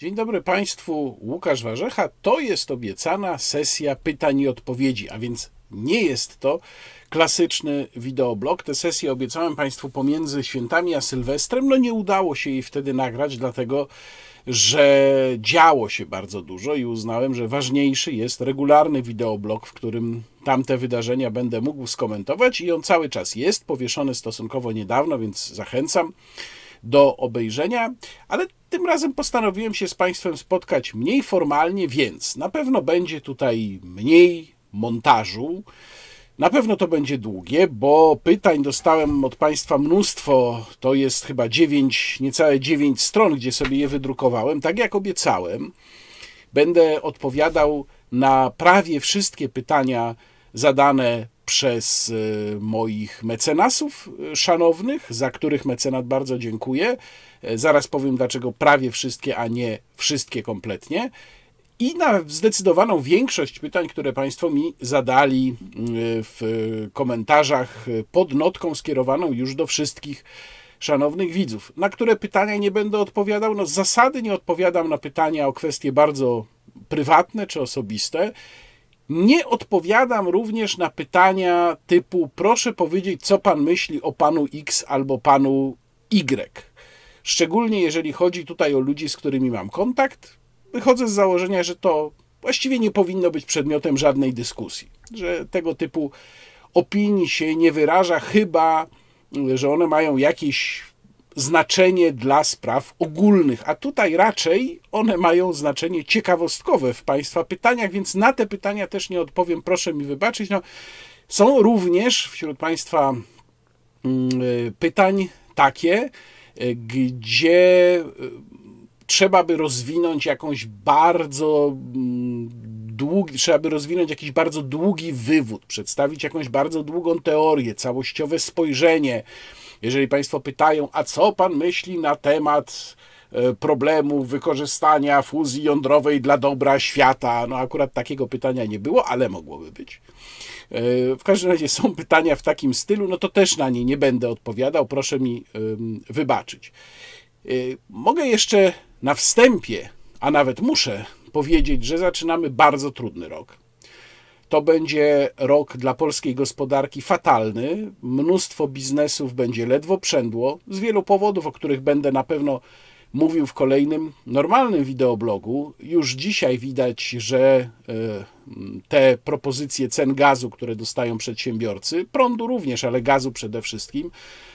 Dzień dobry Państwu, Łukasz Warzecha. To jest obiecana sesja pytań i odpowiedzi, a więc nie jest to klasyczny wideoblog. Tę sesję obiecałem Państwu pomiędzy świętami a Sylwestrem. No nie udało się jej wtedy nagrać, dlatego że działo się bardzo dużo i uznałem, że ważniejszy jest regularny wideoblog, w którym tamte wydarzenia będę mógł skomentować i on cały czas jest powieszony stosunkowo niedawno, więc zachęcam do obejrzenia, ale tym razem postanowiłem się z Państwem spotkać mniej formalnie, więc na pewno będzie tutaj mniej montażu. Na pewno to będzie długie, bo pytań dostałem od Państwa mnóstwo. To jest chyba 9, niecałe 9 stron, gdzie sobie je wydrukowałem. Tak jak obiecałem, będę odpowiadał na prawie wszystkie pytania zadane przez y, moich mecenasów y, szanownych, za których mecenat bardzo dziękuję. E, zaraz powiem, dlaczego prawie wszystkie, a nie wszystkie kompletnie. I na zdecydowaną większość pytań, które Państwo mi zadali y, w komentarzach pod notką skierowaną już do wszystkich szanownych widzów. Na które pytania nie będę odpowiadał? No z zasady nie odpowiadam na pytania o kwestie bardzo prywatne czy osobiste. Nie odpowiadam również na pytania typu proszę powiedzieć, co pan myśli o panu X albo panu Y. Szczególnie jeżeli chodzi tutaj o ludzi, z którymi mam kontakt, wychodzę z założenia, że to właściwie nie powinno być przedmiotem żadnej dyskusji, że tego typu opinii się nie wyraża, chyba że one mają jakieś znaczenie dla spraw ogólnych, a tutaj raczej one mają znaczenie ciekawostkowe w Państwa pytaniach, więc na te pytania też nie odpowiem, proszę mi wybaczyć. No, są również wśród Państwa mm, pytań takie, gdzie y, trzeba by rozwinąć jakąś bardzo mm, długi, trzeba by rozwinąć jakiś bardzo długi wywód, przedstawić jakąś bardzo długą teorię, całościowe spojrzenie, jeżeli Państwo pytają, a co Pan myśli na temat e, problemu wykorzystania fuzji jądrowej dla dobra świata? No akurat takiego pytania nie było, ale mogłoby być. E, w każdym razie są pytania w takim stylu, no to też na nie nie będę odpowiadał, proszę mi wybaczyć. E, mogę jeszcze na wstępie, a nawet muszę powiedzieć, że zaczynamy bardzo trudny rok. To będzie rok dla polskiej gospodarki fatalny. Mnóstwo biznesów będzie ledwo przędło z wielu powodów, o których będę na pewno mówił w kolejnym normalnym wideoblogu. Już dzisiaj widać, że e, te propozycje cen gazu, które dostają przedsiębiorcy, prądu również, ale gazu przede wszystkim,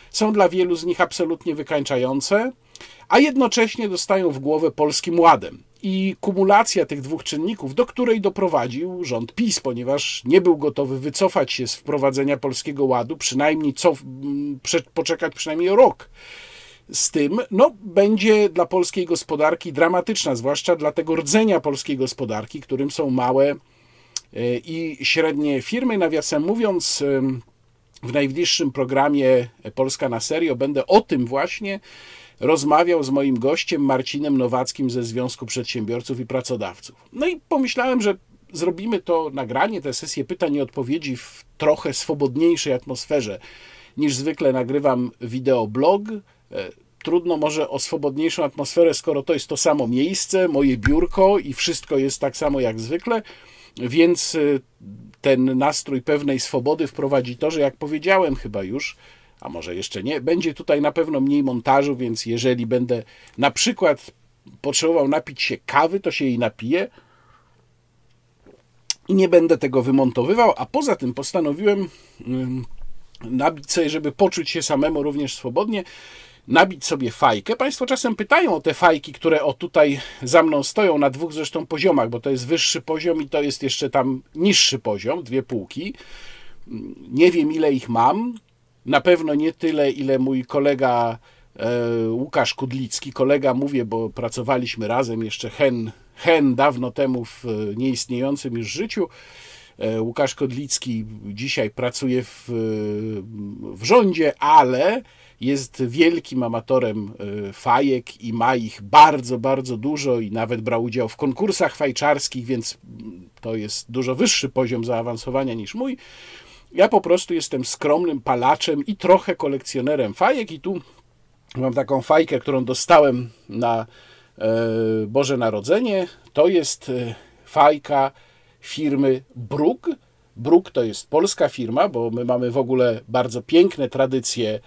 są dla wielu z nich absolutnie wykańczające, a jednocześnie dostają w głowę polskim ładem i kumulacja tych dwóch czynników, do której doprowadził rząd PiS, ponieważ nie był gotowy wycofać się z wprowadzenia polskiego ładu, przynajmniej cof, poczekać przynajmniej rok. Z tym no, będzie dla polskiej gospodarki dramatyczna, zwłaszcza dla tego rdzenia polskiej gospodarki, którym są małe e, i średnie firmy. Nawiasem mówiąc, w najbliższym programie Polska na serio będę o tym właśnie rozmawiał z moim gościem Marcinem Nowackim ze Związku Przedsiębiorców i Pracodawców. No i pomyślałem, że zrobimy to nagranie, tę sesję pytań i odpowiedzi w trochę swobodniejszej atmosferze niż zwykle nagrywam wideoblog. E, trudno może o swobodniejszą atmosferę, skoro to jest to samo miejsce, moje biurko i wszystko jest tak samo jak zwykle, więc e, ten nastrój pewnej swobody wprowadzi to, że jak powiedziałem chyba już, a może jeszcze nie. Będzie tutaj na pewno mniej montażu, więc jeżeli będę na przykład potrzebował napić się kawy, to się jej napiję i nie będę tego wymontowywał, a poza tym postanowiłem nabić sobie, żeby poczuć się samemu również swobodnie, nabić sobie fajkę. Państwo czasem pytają o te fajki, które o tutaj za mną stoją na dwóch zresztą poziomach, bo to jest wyższy poziom i to jest jeszcze tam niższy poziom, dwie półki. Nie wiem ile ich mam, na pewno nie tyle, ile mój kolega e, Łukasz Kudlicki, kolega mówię, bo pracowaliśmy razem jeszcze hen, hen dawno temu w nieistniejącym już życiu. E, Łukasz Kodlicki dzisiaj pracuje w, w rządzie, ale jest wielkim amatorem e, fajek i ma ich bardzo, bardzo dużo i nawet brał udział w konkursach fajczarskich, więc to jest dużo wyższy poziom zaawansowania niż mój. Ja po prostu jestem skromnym palaczem i trochę kolekcjonerem fajek i tu mam taką fajkę, którą dostałem na Boże Narodzenie. To jest fajka firmy Brug. Brug to jest polska firma, bo my mamy w ogóle bardzo piękne tradycje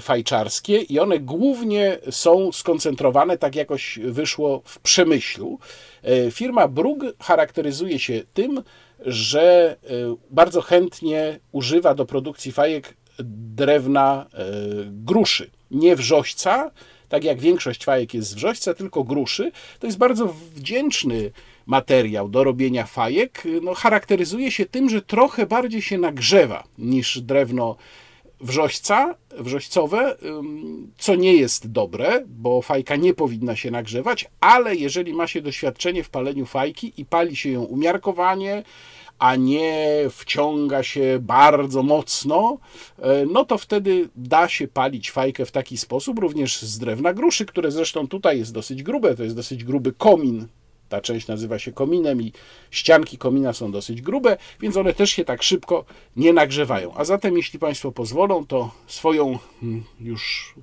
fajczarskie i one głównie są skoncentrowane, tak jakoś wyszło w przemyślu. E, firma Brug charakteryzuje się tym, że e, bardzo chętnie używa do produkcji fajek drewna e, gruszy, nie wrzośca, tak jak większość fajek jest z wrzośca, tylko gruszy. To jest bardzo wdzięczny materiał do robienia fajek. No, charakteryzuje się tym, że trochę bardziej się nagrzewa niż drewno wrzośca, wrzoścowe, co nie jest dobre, bo fajka nie powinna się nagrzewać, ale jeżeli ma się doświadczenie w paleniu fajki i pali się ją umiarkowanie, a nie wciąga się bardzo mocno, e, no to wtedy da się palić fajkę w taki sposób, również z drewna gruszy, które zresztą tutaj jest dosyć grube, to jest dosyć gruby komin ta część nazywa się kominem i ścianki komina są dosyć grube, więc one też się tak szybko nie nagrzewają. A zatem, jeśli Państwo pozwolą, to swoją hmm, już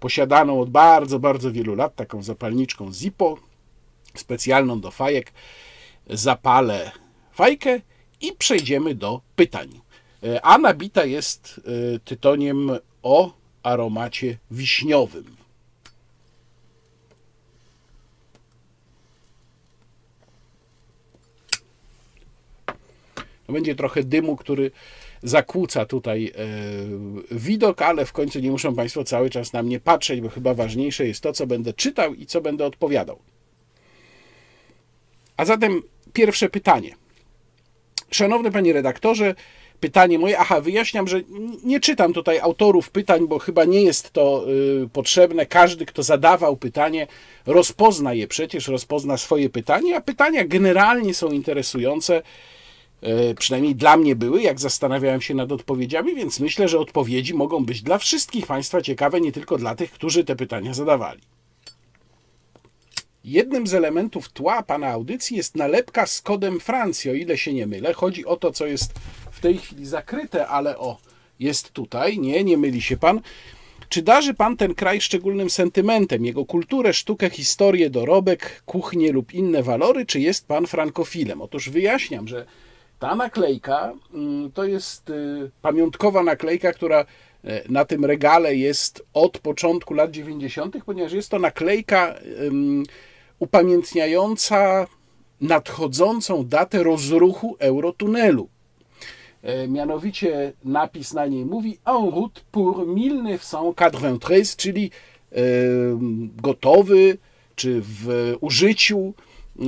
posiadaną od bardzo, bardzo wielu lat taką zapalniczką Zippo, specjalną do fajek, zapalę fajkę i przejdziemy do pytań. E, a nabita jest e, tytoniem o aromacie wiśniowym. Będzie trochę dymu, który zakłóca tutaj e, widok, ale w końcu nie muszą Państwo cały czas na mnie patrzeć, bo chyba ważniejsze jest to, co będę czytał i co będę odpowiadał. A zatem pierwsze pytanie. Szanowny Panie Redaktorze, pytanie moje, aha, wyjaśniam, że nie czytam tutaj autorów pytań, bo chyba nie jest to y, potrzebne. Każdy, kto zadawał pytanie, rozpozna je przecież, rozpozna swoje pytanie, a pytania generalnie są interesujące przynajmniej dla mnie były, jak zastanawiałem się nad odpowiedziami, więc myślę, że odpowiedzi mogą być dla wszystkich Państwa ciekawe, nie tylko dla tych, którzy te pytania zadawali. Jednym z elementów tła Pana audycji jest nalepka z kodem Francji, o ile się nie mylę. Chodzi o to, co jest w tej chwili zakryte, ale o, jest tutaj. Nie, nie myli się Pan. Czy darzy Pan ten kraj szczególnym sentymentem, jego kulturę, sztukę, historię, dorobek, kuchnię lub inne walory, czy jest Pan frankofilem? Otóż wyjaśniam, że ta naklejka mm, to jest y, pamiątkowa naklejka, która e, na tym regale jest od początku lat 90., ponieważ jest to naklejka upamiętniająca nadchodzącą datę rozruchu Eurotunelu. E, mianowicie napis na niej mówi En route pour 1993, czyli gotowy czy w użyciu e,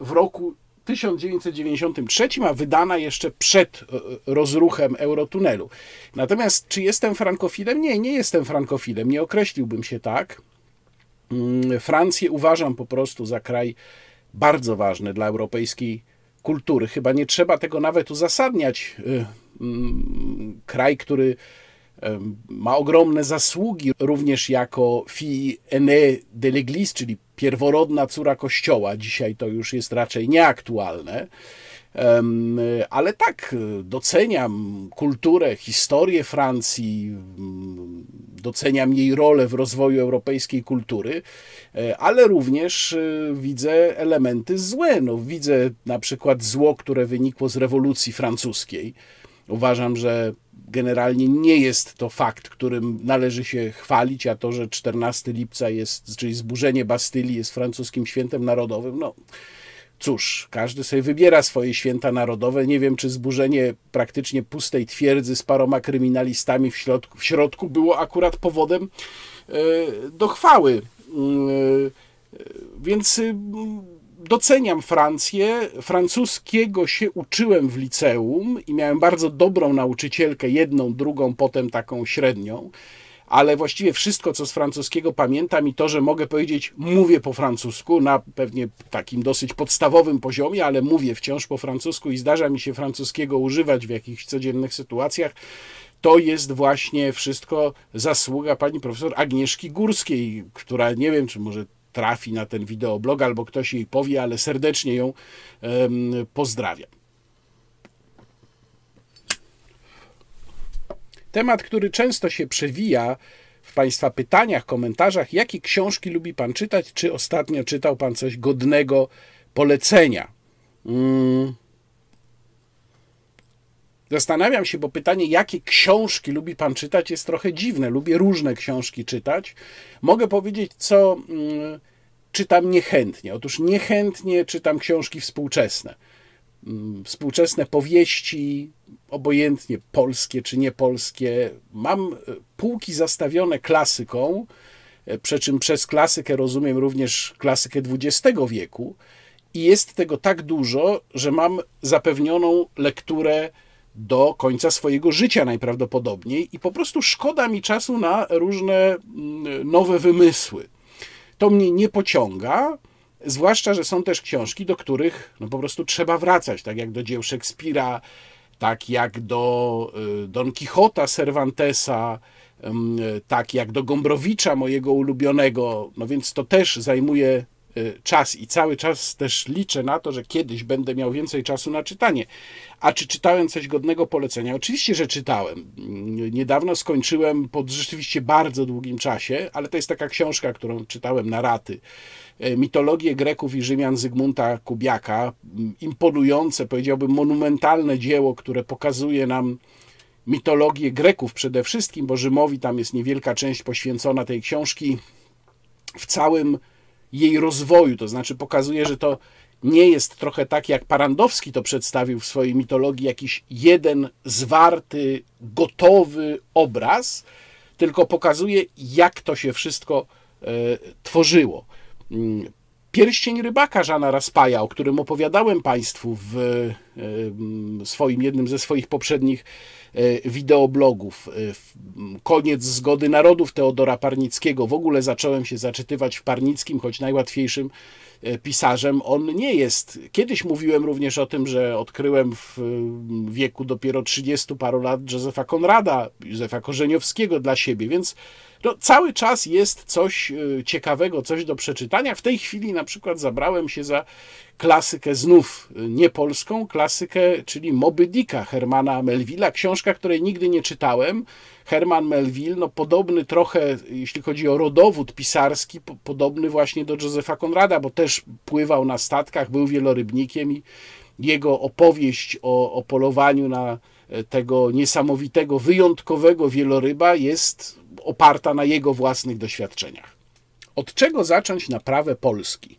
w roku 1993, a wydana jeszcze przed e, rozruchem Eurotunelu. Natomiast czy jestem frankofilem? Nie, nie jestem frankofilem, nie określiłbym się tak. Mm, Francję uważam po prostu za kraj bardzo ważny dla europejskiej kultury. Chyba nie trzeba tego nawet uzasadniać. E, mm, kraj, który ma ogromne zasługi również jako fille aînée de l'Église, czyli pierworodna córa Kościoła. Dzisiaj to już jest raczej nieaktualne. Ale tak, doceniam kulturę, historię Francji, doceniam jej rolę w rozwoju europejskiej kultury, e, ale również e, widzę elementy złe. No, widzę na przykład zło, które wynikło z rewolucji francuskiej. Uważam, że generalnie nie jest to fakt, którym należy się chwalić, a to, że 14 lipca jest, czyli zburzenie Bastylii jest francuskim świętem narodowym, no cóż, każdy sobie wybiera swoje święta narodowe. Nie wiem, czy zburzenie praktycznie pustej twierdzy z paroma kryminalistami w środku, w środku było akurat powodem e, do chwały. E, więc doceniam Francję. Francuskiego się uczyłem w liceum i miałem bardzo dobrą nauczycielkę, jedną, drugą, potem taką średnią. Ale właściwie wszystko, co z francuskiego pamiętam i to, że mogę powiedzieć, mówię po francusku, na pewnie takim dosyć podstawowym poziomie, ale mówię wciąż po francusku i zdarza mi się francuskiego używać w jakichś codziennych sytuacjach, to jest właśnie wszystko zasługa pani profesor Agnieszki Górskiej, która nie wiem, czy może trafi na ten wideoblog albo ktoś jej powie, ale serdecznie ją pozdrawiam. Temat, który często się przewija w Państwa pytaniach, komentarzach, jakie książki lubi Pan czytać, czy ostatnio czytał Pan coś godnego polecenia. Hmm. Zastanawiam się, bo pytanie, jakie książki lubi Pan czytać, jest trochę dziwne. Lubię różne książki czytać. Mogę powiedzieć, co mm, czytam niechętnie. Otóż niechętnie czytam książki współczesne. Mm, współczesne powieści, obojętnie polskie czy niepolskie. Mam e, półki zastawione klasyką, e, przy czym przez klasykę rozumiem również klasykę XX wieku. I jest tego tak dużo, że mam zapewnioną lekturę do końca swojego życia najprawdopodobniej i po prostu szkoda mi czasu na różne mm, nowe wymysły. To mnie nie pociąga, zwłaszcza, że są też książki, do których no po prostu trzeba wracać, tak jak do dzieł Szekspira, tak jak do y, Don Quixota Cervantesa, tak jak do Gombrowicza, mojego ulubionego, no więc to też zajmuje Y, czas i cały czas też liczę na to, że kiedyś będę miał więcej czasu na czytanie. A czy czytałem coś godnego polecenia? Oczywiście, że czytałem. Niedawno skończyłem po rzeczywiście bardzo długim czasie, ale to jest taka książka, którą czytałem na raty. Y, Mitologię Greków i Rzymian Zygmunta Kubiaka. Imponujące, powiedziałbym, monumentalne dzieło, które pokazuje nam mitologię Greków przede wszystkim, bo Rzymowi tam jest niewielka część poświęcona tej książki. W całym jej rozwoju, to znaczy pokazuje, że to nie jest trochę tak, jak Parandowski to przedstawił w swojej mitologii, jakiś jeden zwarty, gotowy obraz, tylko pokazuje, jak to się wszystko e, tworzyło. Mm, pierścień rybaka Żana Raspaja, o którym opowiadałem Państwu w e, swoim jednym ze swoich poprzednich wideoblogów. E, koniec zgody narodów Teodora Parnickiego. W ogóle zacząłem się zaczytywać w Parnickim, choć najłatwiejszym e, pisarzem on nie jest. Kiedyś mówiłem również o tym, że odkryłem w wieku dopiero 30 paru lat Józefa Konrada, Józefa Korzeniowskiego dla siebie, więc no, cały czas jest coś ciekawego, coś do przeczytania. W tej chwili na przykład zabrałem się za klasykę znów niepolską, klasykę, czyli Moby Dicka Hermana Melvilla, książka, której nigdy nie czytałem. Herman Melville, no podobny trochę, jeśli chodzi o rodowód pisarski, po, podobny właśnie do Józefa Konrada, bo też pływał na statkach, był wielorybnikiem i jego opowieść o, o polowaniu na e, tego niesamowitego, wyjątkowego wieloryba jest oparta na jego własnych doświadczeniach. Od czego zacząć naprawę Polski?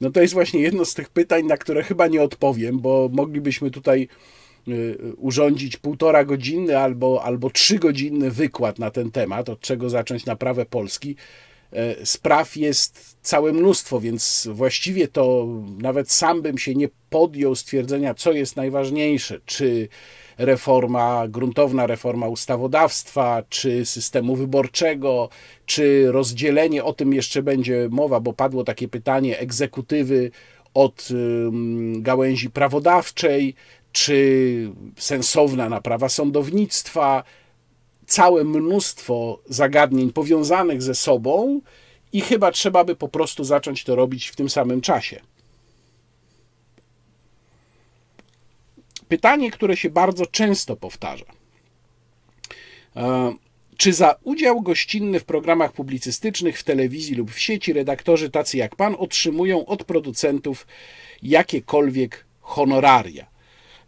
No to jest właśnie jedno z tych pytań, na które chyba nie odpowiem, bo moglibyśmy tutaj y, urządzić półtora godziny albo, albo trzygodzinny wykład na ten temat, od czego zacząć naprawę Polski. E, spraw jest całe mnóstwo, więc właściwie to nawet sam bym się nie podjął stwierdzenia, co jest najważniejsze, czy reforma, gruntowna reforma ustawodawstwa, czy systemu wyborczego, czy rozdzielenie, o tym jeszcze będzie mowa, bo padło takie pytanie egzekutywy od gałęzi prawodawczej, czy sensowna naprawa sądownictwa, całe mnóstwo zagadnień powiązanych ze sobą i chyba trzeba by po prostu zacząć to robić w tym samym czasie. Pytanie, które się bardzo często powtarza. E, czy za udział gościnny w programach publicystycznych w telewizji lub w sieci redaktorzy tacy jak pan otrzymują od producentów jakiekolwiek honoraria?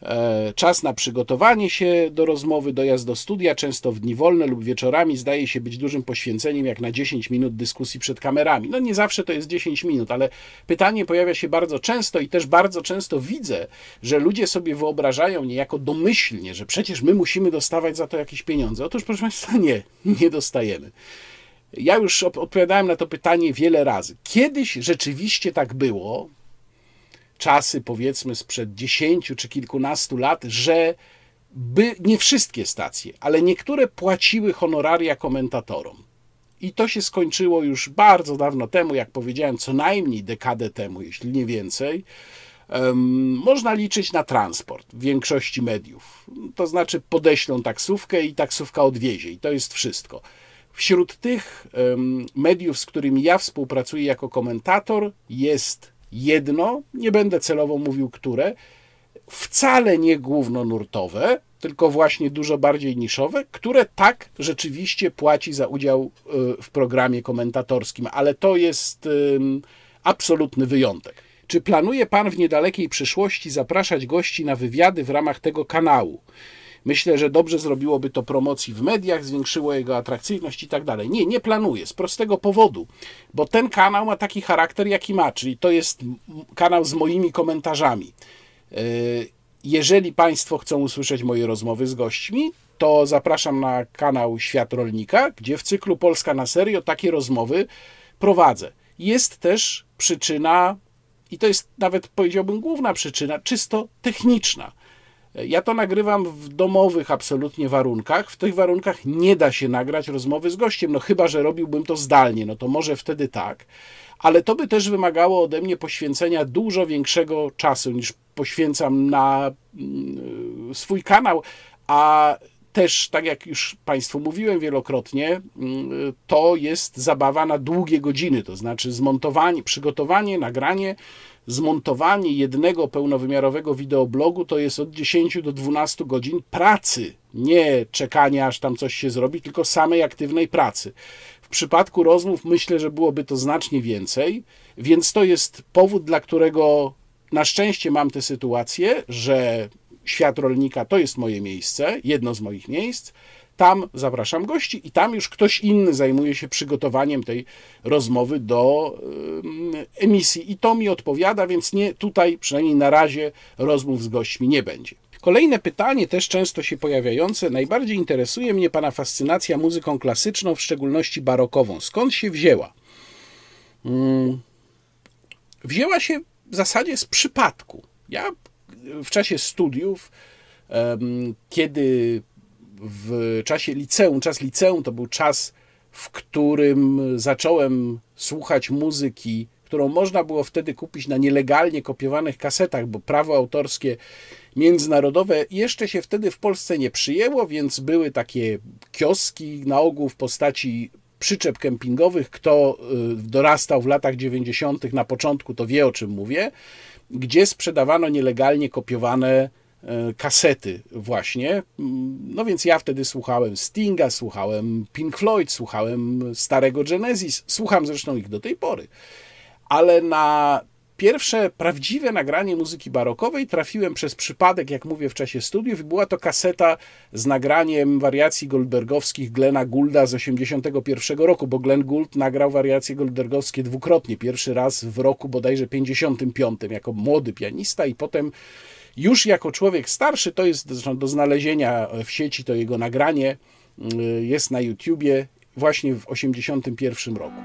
E, czas na przygotowanie się do rozmowy, dojazd do studia, często w dni wolne lub wieczorami, zdaje się być dużym poświęceniem, jak na 10 minut dyskusji przed kamerami. No nie zawsze to jest 10 minut, ale pytanie pojawia się bardzo często i też bardzo często widzę, że ludzie sobie wyobrażają niejako domyślnie, że przecież my musimy dostawać za to jakieś pieniądze. Otóż, proszę Państwa, nie, nie dostajemy. Ja już odpowiadałem na to pytanie wiele razy. Kiedyś rzeczywiście tak było, czasy, powiedzmy sprzed 10 czy kilkunastu lat, że by nie wszystkie stacje, ale niektóre płaciły honoraria komentatorom. I to się skończyło już bardzo dawno temu, jak powiedziałem, co najmniej dekadę temu, jeśli nie więcej. Można liczyć na transport w większości mediów. To znaczy podeślą taksówkę i taksówka odwiezie, i to jest wszystko. Wśród tych mediów, z którymi ja współpracuję jako komentator, jest jedno, nie będę celowo mówił które, wcale nie głównonurtowe, tylko właśnie dużo bardziej niszowe, które tak rzeczywiście płaci za udział y, w programie komentatorskim, ale to jest absolutny wyjątek. Czy planuje Pan w niedalekiej przyszłości zapraszać gości na wywiady w ramach tego kanału? Myślę, że dobrze zrobiłoby to promocji w mediach, zwiększyło jego atrakcyjność i tak dalej. Nie, nie planuję z prostego powodu, bo ten kanał ma taki charakter, jaki ma, czyli to jest kanał z moimi komentarzami. Y, jeżeli Państwo chcą usłyszeć moje rozmowy z gośćmi, to zapraszam na kanał Świat Rolnika, gdzie w cyklu Polska na serio takie rozmowy prowadzę. Jest też przyczyna, i to jest nawet powiedziałbym główna przyczyna, czysto techniczna. Ja to nagrywam w domowych absolutnie warunkach. W tych warunkach nie da się nagrać rozmowy z gościem, no chyba, że robiłbym to zdalnie, no to może wtedy tak. Ale to by też wymagało ode mnie poświęcenia dużo większego czasu niż poświęcam na mm, swój kanał, a też, tak jak już Państwu mówiłem wielokrotnie, mm, to jest zabawa na długie godziny, to znaczy zmontowanie, przygotowanie, nagranie, zmontowanie jednego pełnowymiarowego wideoblogu to jest od 10 do 12 godzin pracy, nie czekania aż tam coś się zrobi, tylko samej aktywnej pracy. W przypadku rozmów myślę, że byłoby to znacznie więcej, więc to jest powód, dla którego na szczęście mam tę sytuację, że świat rolnika to jest moje miejsce, jedno z moich miejsc. Tam zapraszam gości i tam już ktoś inny zajmuje się przygotowaniem tej rozmowy do emisji. I to mi odpowiada, więc nie tutaj, przynajmniej na razie, rozmów z gośćmi nie będzie. Kolejne pytanie, też często się pojawiające. Najbardziej interesuje mnie Pana fascynacja muzyką klasyczną, w szczególności barokową. Skąd się wzięła? Hmm. Wzięła się w zasadzie z przypadku. Ja w czasie studiów, kiedy w czasie liceum, czas liceum to był czas, w którym zacząłem słuchać muzyki, którą można było wtedy kupić na nielegalnie kopiowanych kasetach, bo prawo autorskie międzynarodowe jeszcze się wtedy w Polsce nie przyjęło, więc były takie kioski na ogół w postaci przyczep kempingowych. Kto y, dorastał w latach 90., na początku, to wie o czym mówię, gdzie sprzedawano nielegalnie kopiowane kasety, właśnie. No więc ja wtedy słuchałem Stinga, słuchałem Pink Floyd, słuchałem starego Genesis, słucham zresztą ich do tej pory. Ale na Pierwsze prawdziwe nagranie muzyki barokowej trafiłem przez przypadek, jak mówię, w czasie studiów i była to kaseta z nagraniem wariacji goldbergowskich Glena Goulda z 1981 roku, bo Glenn Gould nagrał wariacje goldbergowskie dwukrotnie. Pierwszy raz w roku bodajże 55 jako młody pianista i potem już jako człowiek starszy, to jest zresztą do znalezienia w sieci, to jego nagranie y, jest na YouTubie właśnie w 1981 roku.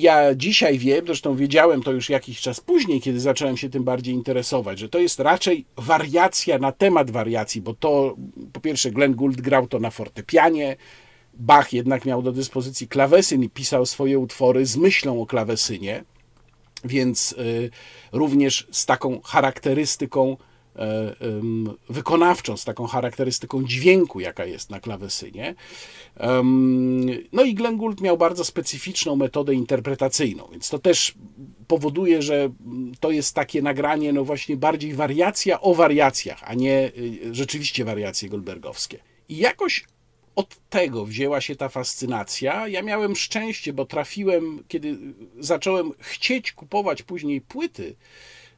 ja dzisiaj wiem, zresztą wiedziałem to już jakiś czas później, kiedy zacząłem się tym bardziej interesować, że to jest raczej wariacja na temat wariacji, bo to po pierwsze Glenn Gould grał to na fortepianie, Bach jednak miał do dyspozycji klawesyn i pisał swoje utwory z myślą o klawesynie, więc y, również z taką charakterystyką E, wykonawczą, z taką charakterystyką dźwięku, jaka jest na klawesynie. No i Glenn Gould miał bardzo specyficzną metodę interpretacyjną, więc to też powoduje, że to jest takie nagranie, no właśnie bardziej wariacja o wariacjach, a nie y, rzeczywiście wariacje goldbergowskie. I jakoś od tego wzięła się ta fascynacja. Ja miałem szczęście, bo trafiłem, kiedy zacząłem chcieć kupować później płyty,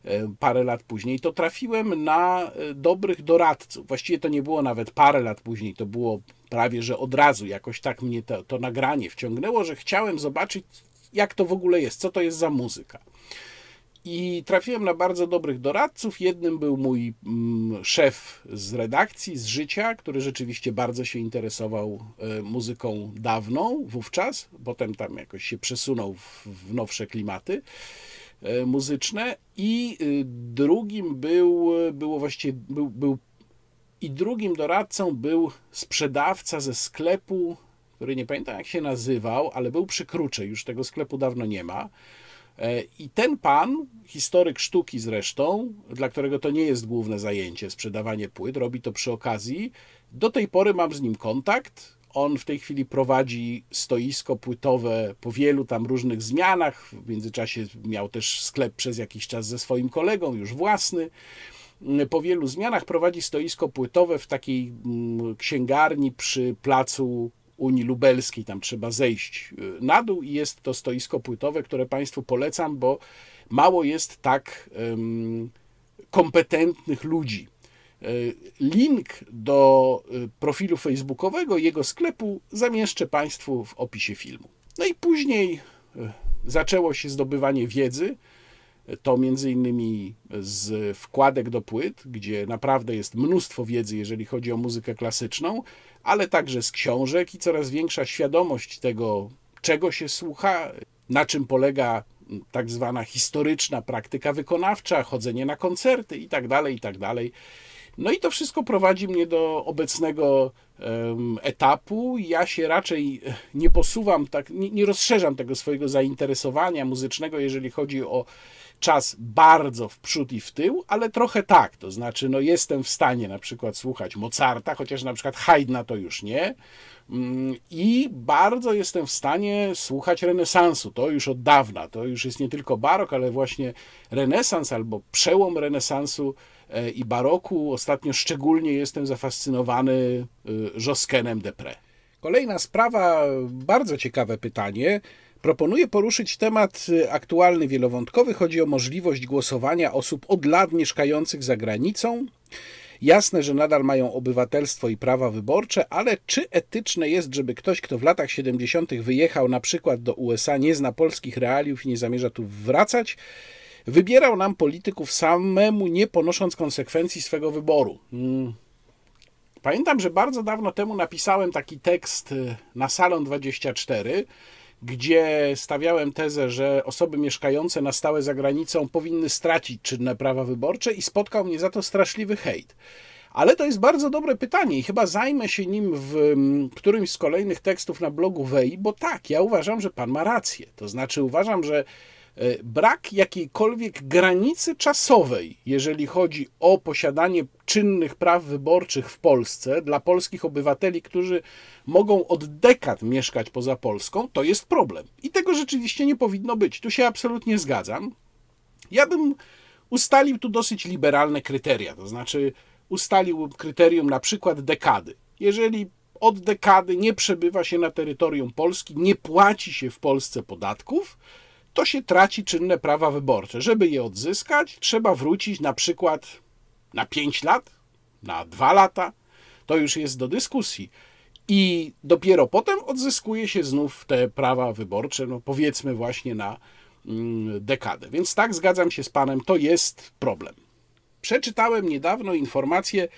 E, parę lat później, to trafiłem na e, dobrych doradców. Właściwie to nie było nawet parę lat później, to było prawie że od razu. Jakoś tak mnie to, to nagranie wciągnęło, że chciałem zobaczyć, jak to w ogóle jest, co to jest za muzyka. I trafiłem na bardzo dobrych doradców. Jednym był mój mm, szef z redakcji, z życia, który rzeczywiście bardzo się interesował e, muzyką dawną wówczas. Potem tam jakoś się przesunął w, nowsze klimaty. E, muzyczne i y, drugim był, było właściwie, był, był i drugim doradcą był sprzedawca ze sklepu, który nie pamiętam jak się nazywał, ale był przy Kruczej, już tego sklepu dawno nie ma. E, I ten pan, historyk sztuki zresztą, dla którego to nie jest główne zajęcie, sprzedawanie płyt, robi to przy okazji. Do tej pory mam z nim kontakt. On w tej chwili prowadzi stoisko płytowe po wielu tam różnych zmianach. W międzyczasie miał też sklep przez jakiś czas ze swoim kolegą, już własny. Po wielu zmianach prowadzi stoisko płytowe w takiej mm, księgarni przy placu Unii Lubelskiej. Tam trzeba zejść y, na dół i jest to stoisko płytowe, które Państwu polecam, bo mało jest tak kompetentnych ludzi. Y, link do y, profilu facebookowego jego sklepu zamieszczę Państwu w opisie filmu. No i później zaczęło się zdobywanie wiedzy. To między innymi z wkładek do płyt, gdzie naprawdę jest mnóstwo wiedzy, jeżeli chodzi o muzykę klasyczną, ale także z książek i coraz większa świadomość tego, czego się słucha, na czym polega tak zwana historyczna praktyka wykonawcza, chodzenie na koncerty itd., tak itd. Tak no i to wszystko prowadzi mnie do obecnego um, etapu. Ja się raczej nie posuwam, tak, nie, nie rozszerzam tego swojego zainteresowania muzycznego, jeżeli chodzi o czas bardzo w przód i w tył, ale trochę tak, to znaczy no jestem w stanie na przykład słuchać Mozarta, chociaż na przykład Haydna to już nie mm, i bardzo jestem w stanie słuchać renesansu, to już od dawna, to już jest nie tylko barok, ale właśnie renesans albo przełom renesansu e, i baroku. Ostatnio szczególnie jestem zafascynowany e, Josquenem Depre. Kolejna sprawa, bardzo ciekawe pytanie. Proponuję poruszyć temat y, aktualny, wielowątkowy. Chodzi o możliwość głosowania osób od lat mieszkających za granicą. Jasne, że nadal mają obywatelstwo i prawa wyborcze, ale czy etyczne jest, żeby ktoś, kto w latach 70. wyjechał na przykład do USA, nie zna polskich realiów i nie zamierza tu wracać, wybierał nam polityków samemu, nie ponosząc konsekwencji swego wyboru? Hmm. Pamiętam, że bardzo dawno temu napisałem taki tekst y, na Salon 24 gdzie stawiałem tezę, że osoby mieszkające na stałe za granicą powinny stracić czynne prawa wyborcze i spotkał mnie za to straszliwy hejt. Ale to jest bardzo dobre pytanie i chyba zajmę się nim w mm, którymś z kolejnych tekstów na blogu Wei, bo tak, ja uważam, że pan ma rację. To znaczy uważam, że brak jakiejkolwiek granicy czasowej, jeżeli chodzi o posiadanie czynnych praw wyborczych w Polsce dla polskich obywateli, którzy mogą od dekad mieszkać poza Polską, to jest problem. I tego rzeczywiście nie powinno być. Tu się absolutnie zgadzam. Ja bym ustalił tu dosyć liberalne kryteria, to znaczy ustalił kryterium na przykład dekady. Jeżeli od dekady nie przebywa się na terytorium Polski, nie płaci się w Polsce podatków, to się traci czynne prawa wyborcze. Żeby je odzyskać, trzeba wrócić na przykład na 5 lat, na 2 lata. To już jest do dyskusji. I dopiero potem odzyskuje się znów te prawa wyborcze, no powiedzmy właśnie na mm, dekadę. Więc tak, zgadzam się z Panem, to jest problem. Przeczytałem niedawno informację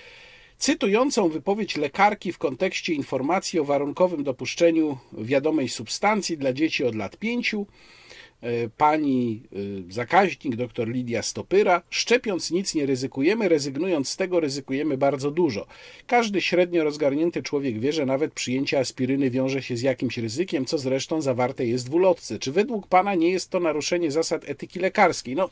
cytującą wypowiedź lekarki w kontekście informacji o warunkowym dopuszczeniu wiadomej substancji dla dzieci od lat 5 E, pani e, zakaźnik, dr Lidia Stopyra. Szczepiąc nic nie ryzykujemy, rezygnując z tego ryzykujemy bardzo dużo. Każdy średnio rozgarnięty człowiek wie, że nawet przyjęcie aspiryny wiąże się z jakimś ryzykiem, co zresztą zawarte jest w ulotce. Czy według pana nie jest to naruszenie zasad etyki lekarskiej? No,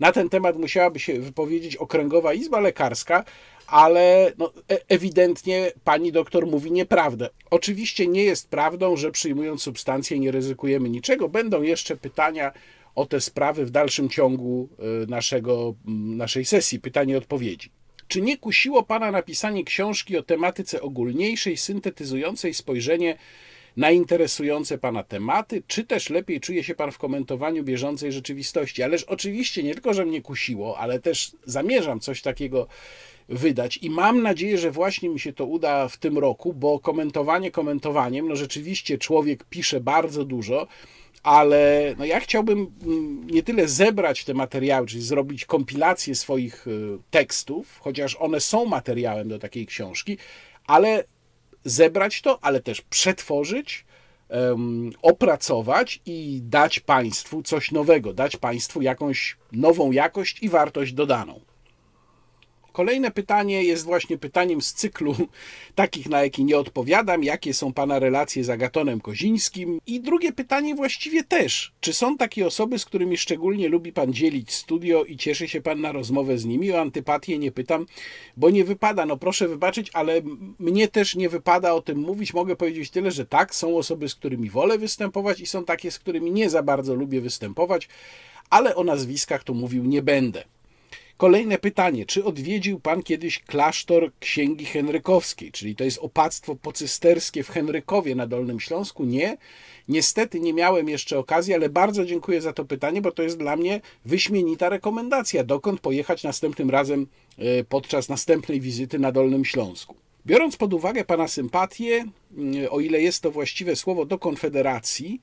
na ten temat musiałaby się wypowiedzieć Okręgowa Izba Lekarska, ale no, e, ewidentnie pani doktor mówi nieprawdę. Oczywiście nie jest prawdą, że przyjmując substancję nie ryzykujemy niczego. Będą jeszcze pytania o te sprawy w dalszym ciągu e, naszego, naszej sesji, pytanie odpowiedzi. Czy nie kusiło Pana napisanie książki o tematyce ogólniejszej, syntetyzującej spojrzenie na interesujące Pana tematy, czy też lepiej czuje się Pan w komentowaniu bieżącej rzeczywistości? Ależ oczywiście nie tylko, że mnie kusiło, ale też zamierzam coś takiego wydać i mam nadzieję, że właśnie mi się to uda w tym roku, bo komentowanie komentowaniem, no rzeczywiście człowiek pisze bardzo dużo, ale no ja chciałbym mm, nie tyle zebrać te materiały, czyli zrobić kompilację swoich y, tekstów, chociaż one są materiałem do takiej książki, ale zebrać to, ale też przetworzyć, opracować i dać Państwu coś nowego, dać Państwu jakąś nową jakość i wartość dodaną. Kolejne pytanie jest właśnie pytaniem z cyklu takich, na jakie nie odpowiadam. Jakie są Pana relacje z Agatonem Kozińskim? I drugie pytanie właściwie też. Czy są takie osoby, z którymi szczególnie lubi Pan dzielić studio i cieszy się Pan na rozmowę z nimi? O antypatię nie pytam, bo nie wypada. No proszę wybaczyć, ale mnie też nie wypada o tym mówić. Mogę powiedzieć tyle, że tak, są osoby, z którymi wolę występować i są takie, z którymi nie za bardzo lubię występować, ale o nazwiskach to mówił nie będę. Kolejne pytanie. Czy odwiedził Pan kiedyś klasztor Księgi Henrykowskiej, czyli to jest opactwo pocysterskie w Henrykowie na Dolnym Śląsku? Nie. Niestety nie miałem jeszcze okazji, ale bardzo dziękuję za to pytanie, bo to jest dla mnie wyśmienita rekomendacja, dokąd pojechać następnym razem e, podczas następnej wizyty na Dolnym Śląsku. Biorąc pod uwagę Pana sympatię, mm, o ile jest to właściwe słowo, do Konfederacji,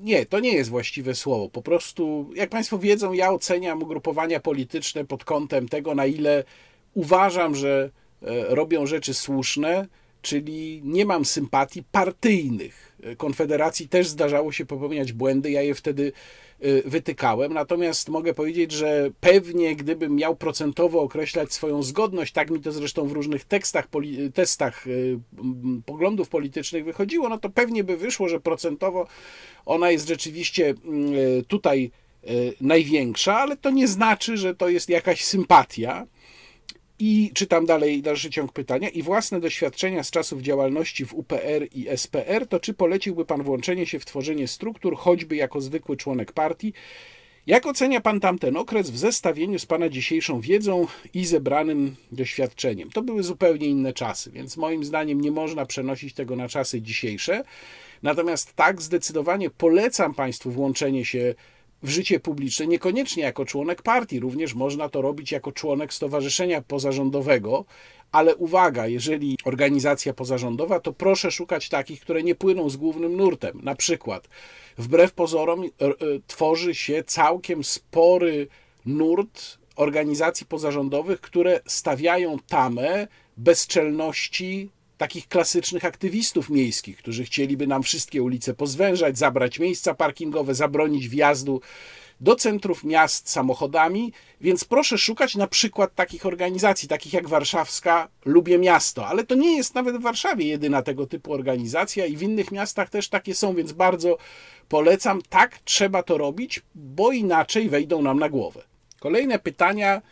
nie, to nie jest właściwe słowo. Po prostu, jak Państwo wiedzą, ja oceniam ugrupowania polityczne pod kątem tego, na ile uważam, że e, robią rzeczy słuszne, czyli nie mam sympatii partyjnych. Konfederacji też zdarzało się popełniać błędy, ja je wtedy wytykałem, natomiast mogę powiedzieć, że pewnie gdybym miał procentowo określać swoją zgodność, tak mi to zresztą w różnych tekstach, testach y, poglądów politycznych wychodziło, no to pewnie by wyszło, że procentowo ona jest rzeczywiście y, tutaj największa, ale to nie znaczy, że to jest jakaś sympatia. I czytam dalej dalszy ciąg pytania. I własne doświadczenia z czasów działalności w UPR i SPR, to czy poleciłby Pan włączenie się w tworzenie struktur, choćby jako zwykły członek partii? Jak ocenia Pan tamten okres w zestawieniu z Pana dzisiejszą wiedzą i zebranym doświadczeniem? To były zupełnie inne czasy, więc moim zdaniem nie można przenosić tego na czasy dzisiejsze. Natomiast tak, zdecydowanie polecam Państwu włączenie się w życie publiczne, niekoniecznie jako członek partii, również można to robić jako członek stowarzyszenia pozarządowego, ale uwaga, jeżeli organizacja pozarządowa, to proszę szukać takich, które nie płyną z głównym nurtem. Na przykład, wbrew pozorom, e, e, tworzy się całkiem spory nurt organizacji pozarządowych, które stawiają tamę bezczelności takich klasycznych aktywistów miejskich, którzy chcieliby nam wszystkie ulice pozwężać, zabrać miejsca parkingowe, zabronić wjazdu do centrów miast samochodami, więc proszę szukać na przykład takich organizacji, takich jak warszawska Lubię Miasto, ale to nie jest nawet w Warszawie jedyna tego typu organizacja i w innych miastach też takie są, więc bardzo polecam, tak trzeba to robić, bo inaczej wejdą nam na głowę. Kolejne pytania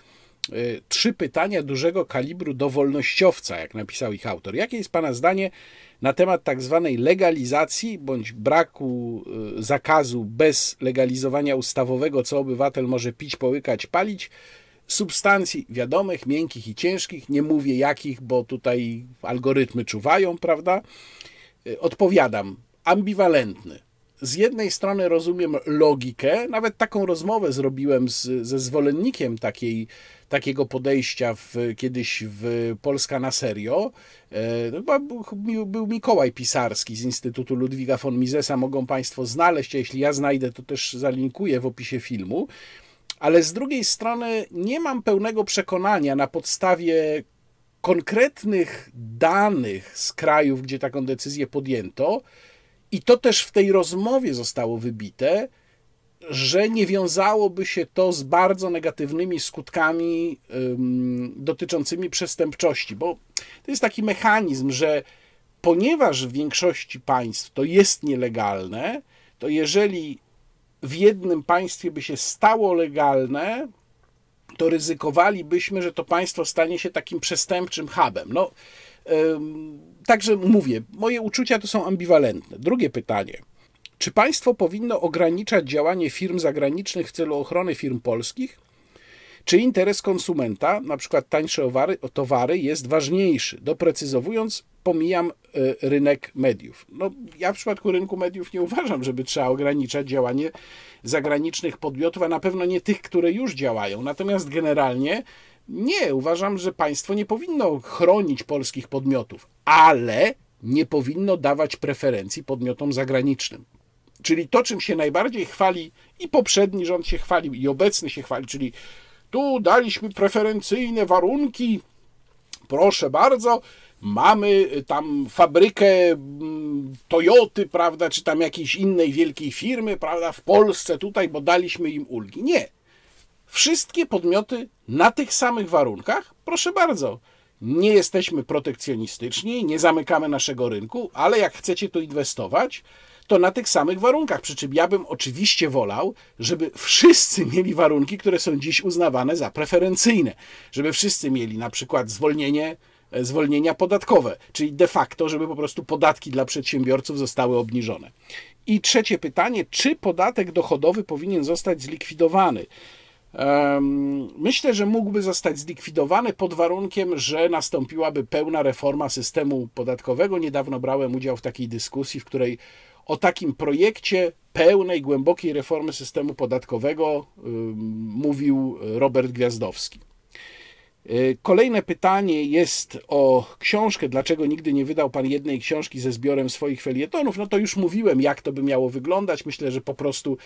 trzy pytania dużego kalibru do wolnościowca, jak napisał ich autor. Jakie jest Pana zdanie na temat tak zwanej legalizacji bądź braku y, zakazu bez legalizowania ustawowego, co obywatel może pić, połykać, palić, substancji wiadomych, miękkich i ciężkich, nie mówię jakich, bo tutaj algorytmy czuwają, prawda? Y, odpowiadam, ambiwalentny. Z jednej strony rozumiem logikę, nawet taką rozmowę zrobiłem z, ze zwolennikiem takiej, takiego podejścia w, kiedyś w Polska na serio. E, był, był Mikołaj Pisarski z Instytutu Ludwiga von Misesa, mogą Państwo znaleźć, a jeśli ja znajdę, to też zalinkuję w opisie filmu. Ale z drugiej strony nie mam pełnego przekonania na podstawie konkretnych danych z krajów, gdzie taką decyzję podjęto, i to też w tej rozmowie zostało wybite, że nie wiązałoby się to z bardzo negatywnymi skutkami dotyczącymi przestępczości, bo to jest taki mechanizm, że ponieważ w większości państw to jest nielegalne, to jeżeli w jednym państwie by się stało legalne, to ryzykowalibyśmy, że to państwo stanie się takim przestępczym hubem. No, Także mówię, moje uczucia to są ambiwalentne. Drugie pytanie. Czy państwo powinno ograniczać działanie firm zagranicznych w celu ochrony firm polskich? Czy interes konsumenta, na przykład tańsze owary, towary, jest ważniejszy? Doprecyzowując, pomijam e, rynek mediów. No, ja w przypadku rynku mediów nie uważam, żeby trzeba ograniczać działanie zagranicznych podmiotów, a na pewno nie tych, które już działają. Natomiast generalnie nie, uważam, że państwo nie powinno chronić polskich podmiotów, ale nie powinno dawać preferencji podmiotom zagranicznym. Czyli to, czym się najbardziej chwali i poprzedni rząd się chwalił, i obecny się chwali, czyli tu daliśmy preferencyjne warunki, proszę bardzo, mamy tam fabrykę mm, Toyoty, prawda, czy tam jakiejś innej wielkiej firmy, prawda, w Polsce tutaj, bo daliśmy im ulgi. Nie Wszystkie podmioty na tych samych warunkach, proszę bardzo. Nie jesteśmy protekcjonistyczni, nie zamykamy naszego rynku, ale jak chcecie tu inwestować, to na tych samych warunkach. Przy czym ja bym oczywiście wolał, żeby wszyscy mieli warunki, które są dziś uznawane za preferencyjne. Żeby wszyscy mieli na przykład zwolnienie, e, zwolnienia podatkowe, czyli de facto, żeby po prostu podatki dla przedsiębiorców zostały obniżone. I trzecie pytanie, czy podatek dochodowy powinien zostać zlikwidowany? Myślę, że mógłby zostać zlikwidowany pod warunkiem, że nastąpiłaby pełna reforma systemu podatkowego. Niedawno brałem udział w takiej dyskusji, w której o takim projekcie pełnej, głębokiej reformy systemu podatkowego mówił Robert Gwiazdowski. Y, kolejne pytanie jest o książkę. Dlaczego nigdy nie wydał Pan jednej książki ze zbiorem swoich felietonów? No to już mówiłem, jak to by miało wyglądać. Myślę, że po prostu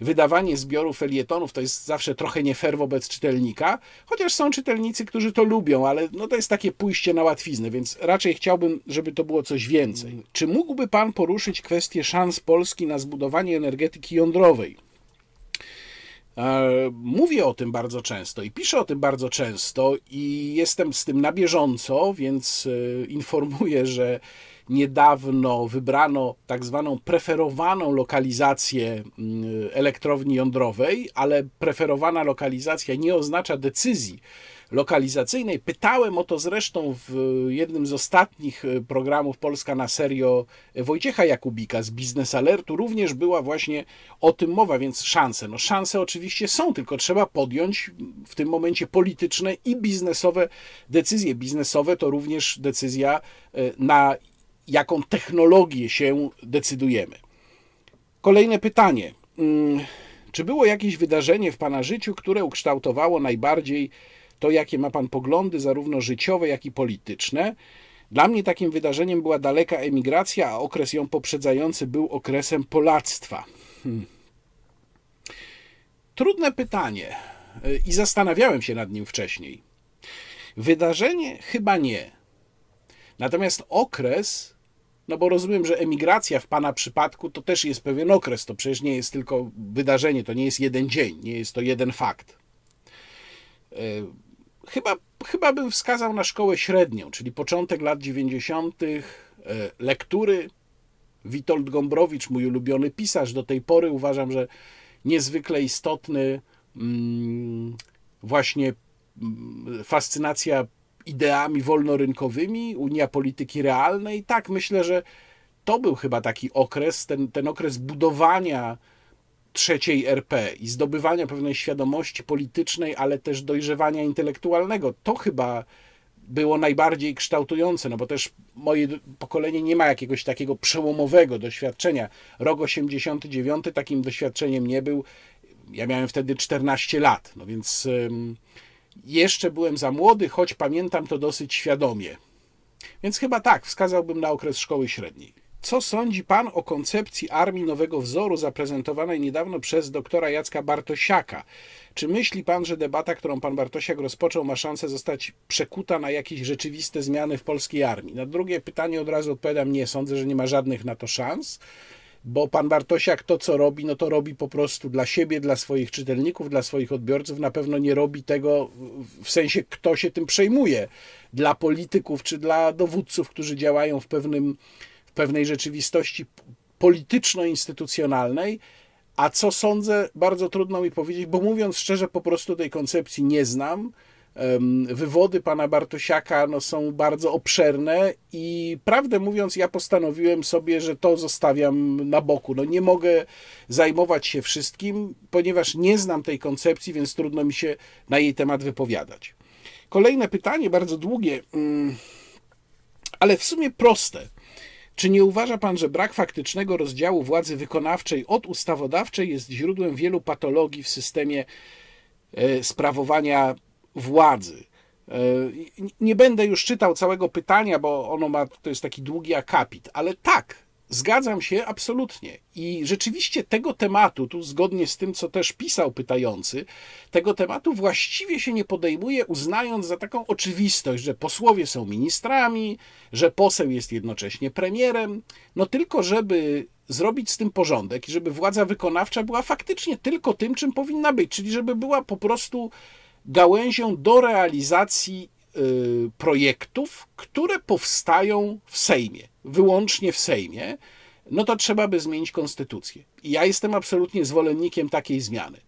wydawanie zbioru felietonów to jest zawsze trochę nie fair wobec czytelnika, chociaż są czytelnicy, którzy to lubią, ale no to jest takie pójście na łatwiznę, więc raczej chciałbym, żeby to było coś więcej. Czy mógłby Pan poruszyć kwestię szans Polski na zbudowanie energetyki jądrowej? E, mówię o tym bardzo często i piszę o tym bardzo często i jestem z tym na bieżąco, więc e, informuję, że niedawno wybrano tak zwaną preferowaną lokalizację mm, elektrowni jądrowej, ale preferowana lokalizacja nie oznacza decyzji lokalizacyjnej. Pytałem o to zresztą w jednym z ostatnich e, programów Polska na serio Wojciecha Jakubika z Biznes Alertu. Również była właśnie o tym mowa, więc szanse. No szanse oczywiście są, tylko trzeba podjąć w tym momencie polityczne i biznesowe decyzje. Biznesowe to również decyzja e, na jaką technologię się decydujemy. Kolejne pytanie. Mm, czy było jakieś wydarzenie w Pana życiu, które ukształtowało najbardziej to, jakie ma Pan poglądy, zarówno życiowe, jak i polityczne? Dla mnie takim wydarzeniem była daleka emigracja, a okres ją poprzedzający był okresem polactwa. Hmm. Trudne pytanie i zastanawiałem się nad nim wcześniej. Wydarzenie chyba nie. Natomiast okres, no bo rozumiem, że emigracja w Pana przypadku to też jest pewien okres, to przecież nie jest tylko wydarzenie, to nie jest jeden dzień, nie jest to jeden fakt. Chyba, chyba bym wskazał na szkołę średnią, czyli początek lat 90., e, lektury. Witold Gombrowicz, mój ulubiony pisarz, do tej pory uważam, że niezwykle istotny mm, właśnie mm, fascynacja ideami wolnorynkowymi, Unia Polityki Realnej. Tak, myślę, że to był chyba taki okres, ten, ten okres budowania trzeciej RP i zdobywania pewnej świadomości politycznej, ale też dojrzewania intelektualnego. To chyba było najbardziej kształtujące, no bo też moje pokolenie nie ma jakiegoś takiego przełomowego doświadczenia. Rok 89 takim doświadczeniem nie był. Ja miałem wtedy 14 lat, no więc jeszcze byłem za młody, choć pamiętam to dosyć świadomie. Więc chyba tak, wskazałbym na okres szkoły średniej. Co sądzi Pan o koncepcji armii nowego wzoru zaprezentowanej niedawno przez doktora Jacka Bartosiaka? Czy myśli Pan, że debata, którą Pan Bartosiak rozpoczął, ma szansę zostać przekuta na jakieś rzeczywiste zmiany w polskiej armii? Na drugie pytanie od razu odpowiadam nie. Sądzę, że nie ma żadnych na to szans bo pan Bartosiak to, co robi, no to robi po prostu dla siebie, dla swoich czytelników, dla swoich odbiorców. Na pewno nie robi tego w sensie, kto się tym przejmuje, dla polityków czy dla dowódców, którzy działają w, pewnym, pewnej rzeczywistości polityczno-instytucjonalnej. A co sądzę, bardzo trudno mi powiedzieć, bo mówiąc szczerze, po prostu tej koncepcji nie znam. Wywody pana Bartosiaka no, są bardzo obszerne i prawdę mówiąc, ja postanowiłem sobie, że to zostawiam na boku. No, nie mogę zajmować się wszystkim, ponieważ nie znam tej koncepcji, więc trudno mi się na jej temat wypowiadać. Kolejne pytanie, bardzo długie, mm, ale w sumie proste. Czy nie uważa pan, że brak faktycznego rozdziału władzy wykonawczej od ustawodawczej jest źródłem wielu patologii w systemie e, sprawowania władzy. E, nie będę już czytał całego pytania, bo ono ma, to jest taki długi akapit, ale tak, Zgadzam się absolutnie. I rzeczywiście tego tematu, tu zgodnie z tym, co też pisał pytający, tego tematu właściwie się nie podejmuje, uznając za taką oczywistość, że posłowie są ministrami, że poseł jest jednocześnie premierem. No tylko, żeby zrobić z tym porządek i żeby władza wykonawcza była faktycznie tylko tym, czym powinna być, czyli żeby była po prostu gałęzią do realizacji y, projektów, które powstają w Sejmie, wyłącznie w Sejmie, no to trzeba by zmienić konstytucję. I ja jestem absolutnie zwolennikiem takiej zmiany.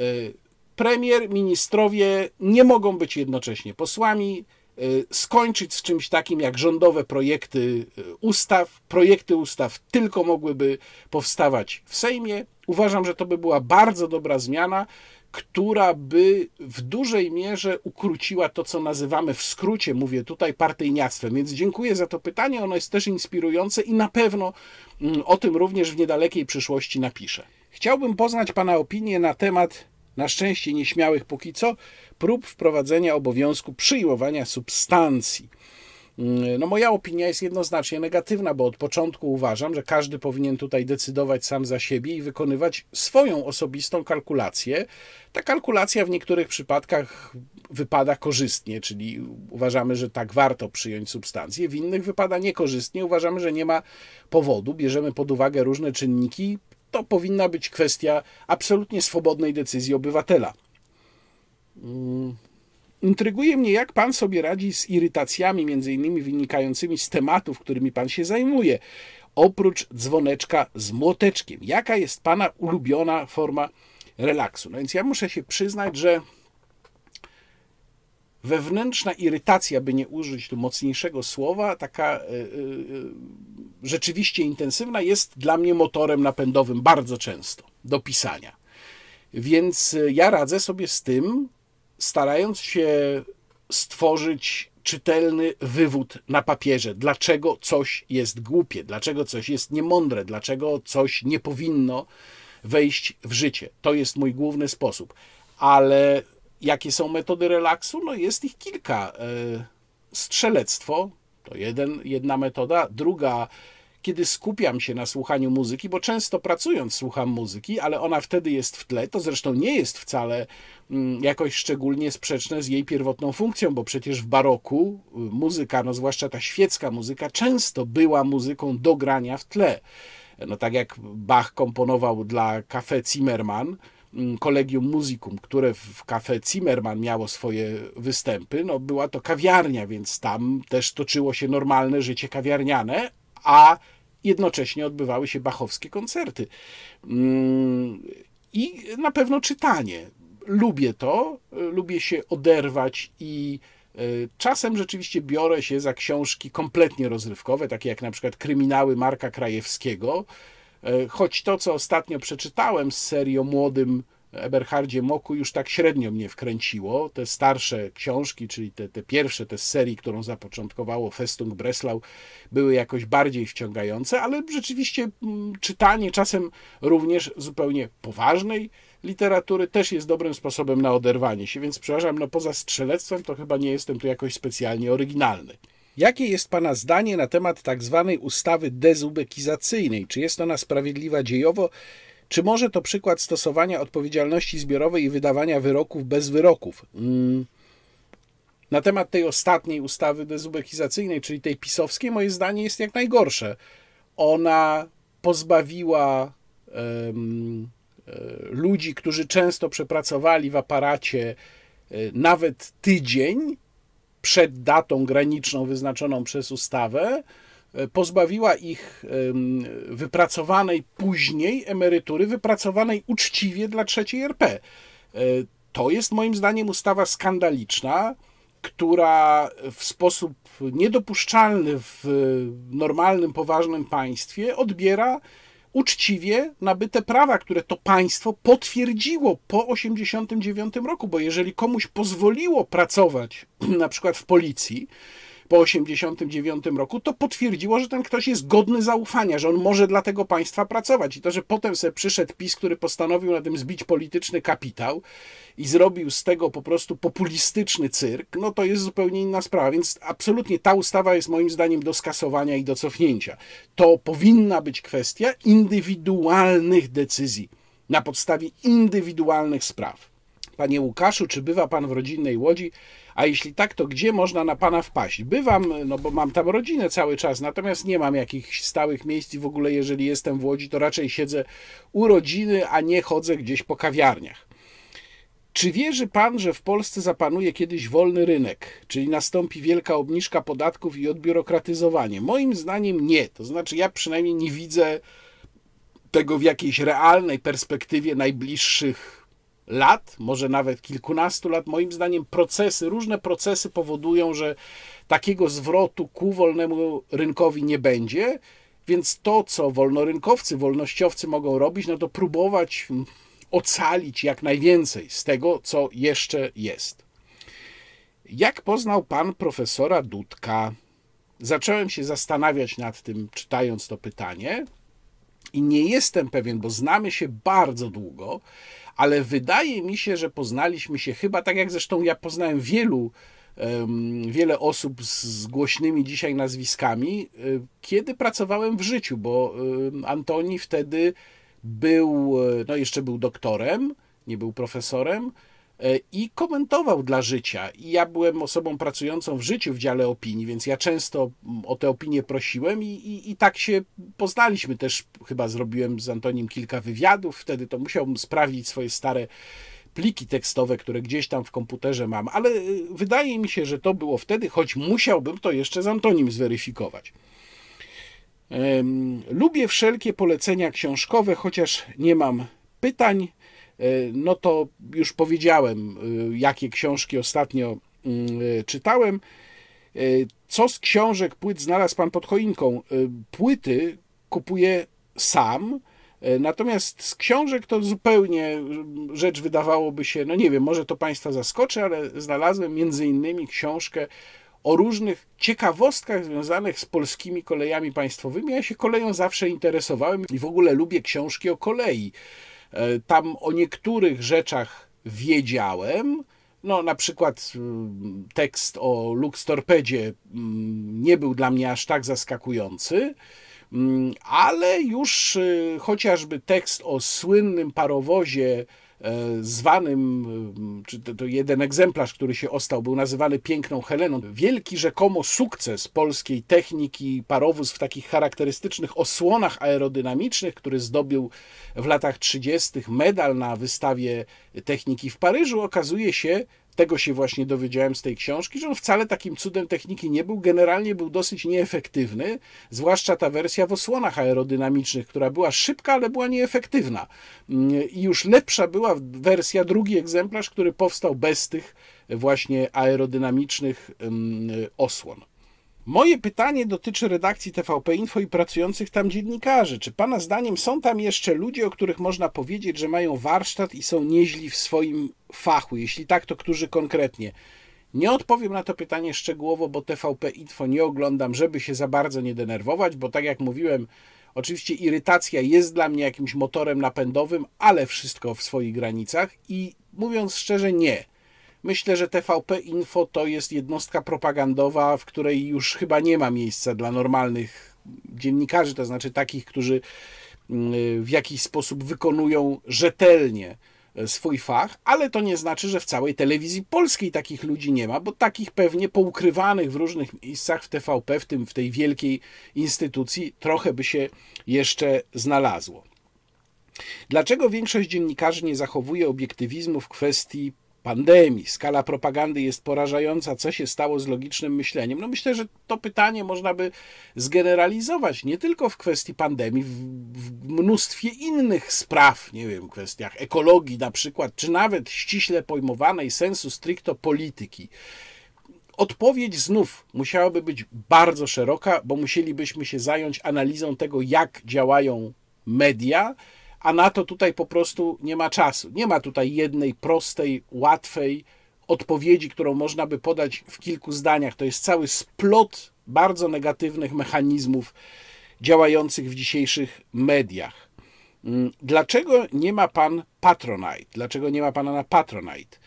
Y, premier, ministrowie nie mogą być jednocześnie posłami, y, skończyć z czymś takim jak rządowe projekty ustaw. Projekty ustaw tylko mogłyby powstawać w Sejmie. Uważam, że to by była bardzo dobra zmiana która by w dużej mierze ukróciła to, co nazywamy w skrócie, mówię tutaj, partyjniactwem. Więc dziękuję za to pytanie, ono jest też inspirujące i na pewno mm, o tym również w niedalekiej przyszłości napiszę. Chciałbym poznać Pana opinię na temat, na szczęście nieśmiałych póki co, prób wprowadzenia obowiązku przyjmowania substancji no moja opinia jest jednoznacznie negatywna, bo od początku uważam, że każdy powinien tutaj decydować sam za siebie i wykonywać swoją osobistą kalkulację. Ta kalkulacja w niektórych przypadkach wypada korzystnie, czyli uważamy, że tak warto przyjąć substancję, w innych wypada niekorzystnie, uważamy, że nie ma powodu, bierzemy pod uwagę różne czynniki. To powinna być kwestia absolutnie swobodnej decyzji obywatela. Intryguje mnie, jak pan sobie radzi z irytacjami, między innymi wynikającymi z tematów, którymi pan się zajmuje. Oprócz dzwoneczka z młoteczkiem. Jaka jest pana ulubiona forma relaksu? No więc ja muszę się przyznać, że wewnętrzna irytacja, by nie użyć tu mocniejszego słowa, taka yy, rzeczywiście intensywna, jest dla mnie motorem napędowym bardzo często do pisania. Więc ja radzę sobie z tym, starając się stworzyć czytelny wywód na papierze, dlaczego coś jest głupie, dlaczego coś jest niemądre, dlaczego coś nie powinno wejść w życie. To jest mój główny sposób. Ale jakie są metody relaksu? No jest ich kilka. E, strzelectwo to jeden, jedna metoda, druga kiedy skupiam się na słuchaniu muzyki, bo często pracując słucham muzyki, ale ona wtedy jest w tle. To zresztą nie jest wcale mm, jakoś szczególnie sprzeczne z jej pierwotną funkcją, bo przecież w baroku y, muzyka, no zwłaszcza ta świecka muzyka, często była muzyką do grania w tle. No tak jak Bach komponował dla Café Zimmermann, Kolegium mm, Musicum, które w Café Zimmermann miało swoje występy, no była to kawiarnia, więc tam też toczyło się normalne życie kawiarniane, a jednocześnie odbywały się bachowskie koncerty. Mm, I na pewno czytanie. Lubię to, lubię się oderwać i e, Czasem rzeczywiście biorę się za książki kompletnie rozrywkowe, takie jak na przykład Kryminały Marka Krajewskiego, e, choć to, co ostatnio przeczytałem z serii o młodym Eberhardzie Moku już tak średnio mnie wkręciło. Te starsze książki, czyli te, te pierwsze, te z serii, którą zapoczątkowało Festung Breslau, były jakoś bardziej wciągające, ale rzeczywiście mm, czytanie czasem również zupełnie poważnej literatury też jest dobrym sposobem na oderwanie się, więc przepraszam, no poza strzelectwem to chyba nie jestem tu jakoś specjalnie oryginalny. Jakie jest Pana zdanie na temat tak zwanej ustawy dezubekizacyjnej? Czy jest ona sprawiedliwa dziejowo? Czy może to przykład stosowania odpowiedzialności zbiorowej i wydawania wyroków bez wyroków? Mm. Na temat tej ostatniej ustawy dezubekizacyjnej, czyli tej pisowskiej, moje zdanie jest jak najgorsze. Ona pozbawiła um, ludzi, którzy często przepracowali w aparacie e, nawet tydzień przed datą graniczną wyznaczoną przez ustawę, pozbawiła ich wypracowanej później emerytury, wypracowanej uczciwie dla trzeciej RP. E, to jest moim zdaniem ustawa skandaliczna, która w sposób niedopuszczalny w normalnym, poważnym państwie odbiera uczciwie nabyte prawa, które to państwo potwierdziło po 1989 roku, bo jeżeli komuś pozwoliło pracować na przykład w policji, po 89 roku, to potwierdziło, że ten ktoś jest godny zaufania, że on może dla tego państwa pracować. I to, że potem sobie przyszedł PiS, który postanowił na tym zbić polityczny kapitał i zrobił z tego po prostu populistyczny cyrk, no to jest zupełnie inna sprawa. Więc absolutnie ta ustawa jest moim zdaniem do skasowania i do cofnięcia. To powinna być kwestia indywidualnych decyzji na podstawie indywidualnych spraw. Panie Łukaszu, czy bywa pan w rodzinnej łodzi? A jeśli tak, to gdzie można na pana wpaść? Bywam, no bo mam tam rodzinę cały czas, natomiast nie mam jakichś stałych miejsc i w ogóle, jeżeli jestem w łodzi, to raczej siedzę u rodziny, a nie chodzę gdzieś po kawiarniach. Czy wierzy pan, że w Polsce zapanuje kiedyś wolny rynek, czyli nastąpi wielka obniżka podatków i odbiurokratyzowanie? Moim zdaniem nie. To znaczy, ja przynajmniej nie widzę tego w jakiejś realnej perspektywie najbliższych lat, może nawet kilkunastu lat. Moim zdaniem procesy, różne procesy powodują, że takiego zwrotu ku wolnemu rynkowi nie będzie. Więc to, co wolnorynkowcy, wolnościowcy mogą robić, no to próbować ocalić jak najwięcej z tego, co jeszcze jest. Jak poznał pan profesora Dudka? Zacząłem się zastanawiać nad tym, czytając to pytanie, i nie jestem pewien, bo znamy się bardzo długo, ale wydaje mi się, że poznaliśmy się chyba tak jak zresztą ja poznałem wielu, wiele osób z głośnymi dzisiaj nazwiskami, kiedy pracowałem w życiu, bo Antoni wtedy był, e, no jeszcze był doktorem, nie był profesorem i komentował dla życia. I ja byłem osobą pracującą w życiu w dziale opinii, więc ja często o te opinie prosiłem i, i, i tak się poznaliśmy. Też chyba zrobiłem z Antonim kilka wywiadów, wtedy to musiałbym sprawdzić swoje stare pliki tekstowe, które gdzieś tam w komputerze mam, ale e, wydaje mi się, że to było wtedy, choć musiałbym to jeszcze z Antonim zweryfikować. Lubię wszelkie polecenia książkowe, chociaż nie mam pytań. E, no to już powiedziałem, e, jakie książki ostatnio mm, e, czytałem. Co z książek, płyt znalazł pan pod choinką? Płyty kupuję sam. Natomiast z książek to zupełnie rzecz wydawałoby się, no nie wiem, może to Państwa zaskoczy, ale znalazłem między innymi książkę o różnych ciekawostkach związanych z polskimi kolejami państwowymi. Ja się koleją zawsze interesowałem i w ogóle lubię książki o kolei. E, tam o niektórych rzeczach wiedziałem. No, na przykład mm, tekst o Lux Torpedzie mm, nie był dla mnie aż tak zaskakujący, mm, ale już y, chociażby tekst o słynnym parowozie zwanym, e, czy to jeden egzemplarz, który się ostał, był nazywany Piękną Heleną. Wielki rzekomo sukces polskiej techniki parowóz w takich charakterystycznych osłonach aerodynamicznych, który zdobył w latach 30. medal na wystawie techniki w Paryżu, okazuje się tego się właśnie dowiedziałem z tej książki, że on wcale takim cudem techniki nie był. Generalnie był dosyć nieefektywny, zwłaszcza ta wersja w osłonach aerodynamicznych, która była szybka, ale była nieefektywna. Mm, I już lepsza była wersja, drugi egzemplarz, który powstał bez tych właśnie aerodynamicznych mm, osłon. Moje pytanie dotyczy redakcji TVP Info i pracujących tam dziennikarzy. Czy Pana zdaniem są tam jeszcze ludzie, o których można powiedzieć, że mają warsztat i są nieźli w swoim fachu? Jeśli tak, to którzy konkretnie? Nie odpowiem na to pytanie szczegółowo, bo TVP Info nie oglądam, żeby się za bardzo nie denerwować, bo tak jak mówiłem, oczywiście irytacja jest dla mnie jakimś motorem napędowym, ale wszystko w swoich granicach i mówiąc szczerze, nie. Myślę, że TVP Info to jest jednostka propagandowa, w której już chyba nie ma miejsca dla normalnych dziennikarzy, to znaczy takich, którzy mm, w jakiś sposób wykonują rzetelnie e, swój fach, ale to nie znaczy, że w całej telewizji polskiej takich ludzi nie ma, bo takich pewnie poukrywanych w różnych miejscach w TVP, w tym w tej wielkiej instytucji, trochę by się jeszcze znalazło. Dlaczego większość dziennikarzy nie zachowuje obiektywizmu w kwestii pandemii. Skala propagandy jest porażająca. Co się stało z logicznym myśleniem? No myślę, że to pytanie można by zgeneralizować nie tylko w kwestii pandemii, w, w mnóstwie innych spraw, nie wiem, kwestiach ekologii na przykład, czy nawet ściśle pojmowanej sensu stricto polityki. Odpowiedź znów musiałaby być bardzo szeroka, bo musielibyśmy się zająć analizą tego, jak działają media, a na to tutaj po prostu nie ma czasu. Nie ma tutaj jednej prostej, łatwej odpowiedzi, którą można by podać w kilku zdaniach. To jest cały splot bardzo negatywnych mechanizmów działających w dzisiejszych mediach. Mm, dlaczego nie ma pan Patronite? Dlaczego nie ma pana na Patronite?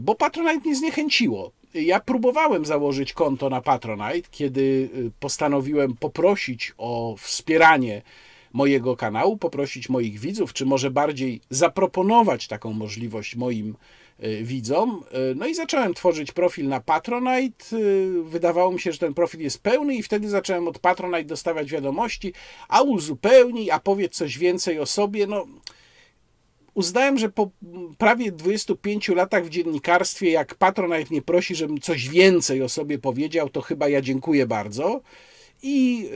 Bo Patronite nie zniechęciło. Ja próbowałem założyć konto na Patronite, kiedy y, postanowiłem poprosić o wspieranie mojego kanału, poprosić moich widzów, czy może bardziej zaproponować taką możliwość moim y, widzom. Y, no i zacząłem tworzyć profil na Patronite. Wydawało mi się, że ten profil jest pełny i wtedy zacząłem od Patronite dostawać wiadomości, a uzupełnij, a powiedz coś więcej o sobie. No, uznałem, że po prawie 25 latach w dziennikarstwie, jak Patronite mnie prosi, żebym coś więcej o sobie powiedział, to chyba ja dziękuję bardzo. I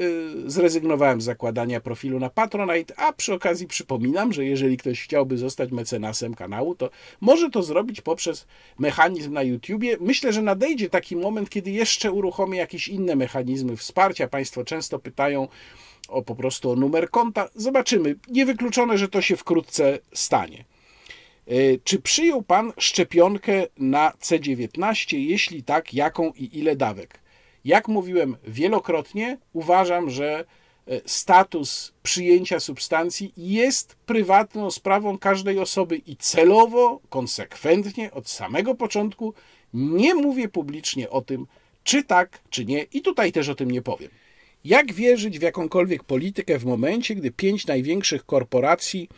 y, zrezygnowałem z zakładania profilu na Patronite, a przy okazji przypominam, że jeżeli ktoś chciałby zostać mecenasem kanału, to może to zrobić poprzez mechanizm na YouTubie. Myślę, że nadejdzie taki moment, kiedy jeszcze uruchomię jakieś inne mechanizmy wsparcia. Państwo często pytają, o po prostu o numer konta. Zobaczymy. Niewykluczone, że to się wkrótce stanie. E, czy przyjął Pan szczepionkę na C19? Jeśli tak, jaką i ile dawek? Jak mówiłem wielokrotnie, uważam, że e, status przyjęcia substancji jest prywatną sprawą każdej osoby i celowo, konsekwentnie, od samego początku nie mówię publicznie o tym, czy tak, czy nie, i tutaj też o tym nie powiem. Jak wierzyć w jakąkolwiek politykę w momencie, gdy pięć największych korporacji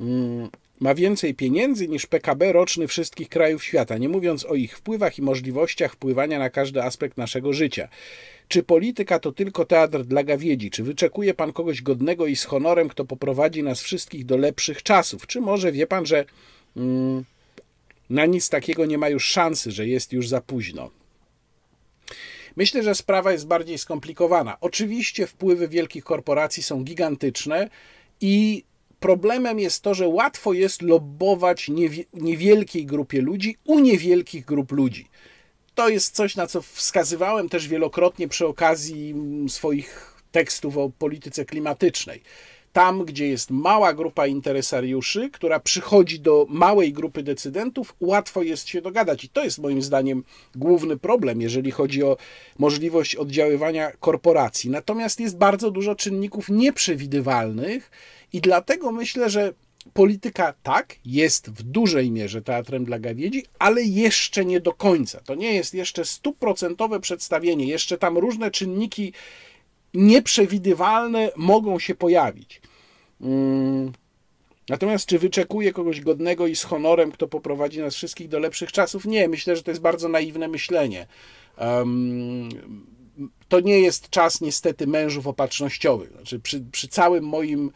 mm, ma więcej pieniędzy niż PKB roczny wszystkich krajów świata, nie mówiąc o ich wpływach i możliwościach wpływania na każdy aspekt naszego życia? Czy polityka to tylko teatr dla gawiedzi? Czy wyczekuje pan kogoś godnego i z honorem, kto poprowadzi nas wszystkich do lepszych czasów? Czy może wie pan, że mm, na nic takiego nie ma już szansy, że jest już za późno? Myślę, że sprawa jest bardziej skomplikowana. Oczywiście wpływy wielkich korporacji są gigantyczne i problemem jest to, że łatwo jest lobbować niewielkiej grupie ludzi u niewielkich grup ludzi. To jest coś, na co wskazywałem też wielokrotnie przy okazji swoich tekstów o polityce klimatycznej tam, gdzie jest mała grupa interesariuszy, która przychodzi do małej grupy decydentów, łatwo jest się dogadać. I to jest moim zdaniem główny problem, jeżeli chodzi o możliwość oddziaływania korporacji. Natomiast jest bardzo dużo czynników nieprzewidywalnych i dlatego myślę, że polityka tak, jest w dużej mierze teatrem dla gawiedzi, ale jeszcze nie do końca. To nie jest jeszcze stuprocentowe przedstawienie, jeszcze tam różne czynniki nieprzewidywalne mogą się pojawić. Mm. Natomiast czy wyczekuje kogoś godnego i z honorem, kto poprowadzi nas wszystkich do lepszych czasów? Nie, myślę, że to jest bardzo naiwne myślenie. Um, to nie jest czas niestety mężów opatrznościowych. Znaczy, przy, przy całym moim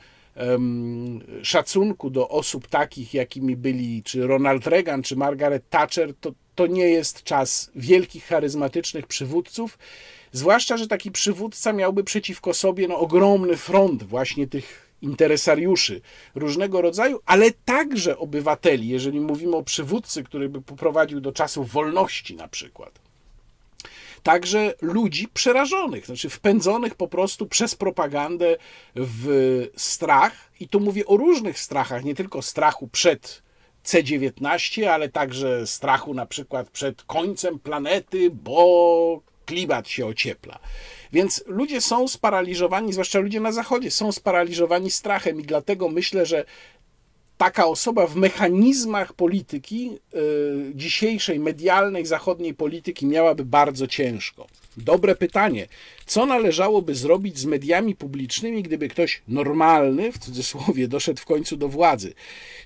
szacunku do osób takich, jakimi byli czy Ronald Reagan, czy Margaret Thatcher, to, to nie jest czas wielkich, charyzmatycznych przywódców. Zwłaszcza, że taki przywódca miałby przeciwko sobie no, ogromny front właśnie tych interesariuszy różnego rodzaju, ale także obywateli, jeżeli mówimy o przywódcy, który by poprowadził do czasów wolności na przykład. Także ludzi przerażonych, znaczy wpędzonych po prostu przez propagandę w strach. I tu mówię o różnych strachach, nie tylko strachu przed C19, ale także strachu na przykład przed końcem planety, bo klimat się ociepla. Więc ludzie są sparaliżowani, zwłaszcza ludzie na zachodzie, są sparaliżowani strachem i dlatego myślę, że taka osoba w mechanizmach polityki, yy, dzisiejszej medialnej, zachodniej polityki, miałaby bardzo ciężko. Dobre pytanie. Co należałoby zrobić z mediami publicznymi, gdyby ktoś normalny, w cudzysłowie, doszedł w końcu do władzy?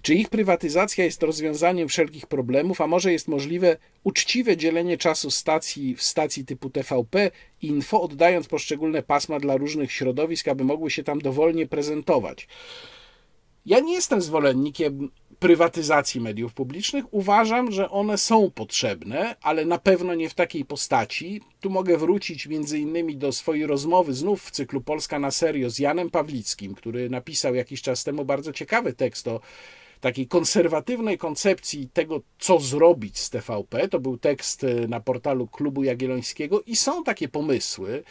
Czy ich prywatyzacja jest rozwiązaniem wszelkich problemów, a może jest możliwe uczciwe dzielenie czasu stacji w stacji typu TVP, info, oddając poszczególne pasma dla różnych środowisk, aby mogły się tam dowolnie prezentować? Ja nie jestem zwolennikiem prywatyzacji mediów publicznych. Uważam, że one są potrzebne, ale na pewno nie w takiej postaci. Tu mogę wrócić między innymi do swojej rozmowy znów w cyklu Polska na serio z Janem Pawlickim, który napisał jakiś czas temu bardzo ciekawy tekst o takiej konserwatywnej koncepcji tego, co zrobić z TVP. To był tekst na portalu Klubu Jagiellońskiego i są takie pomysły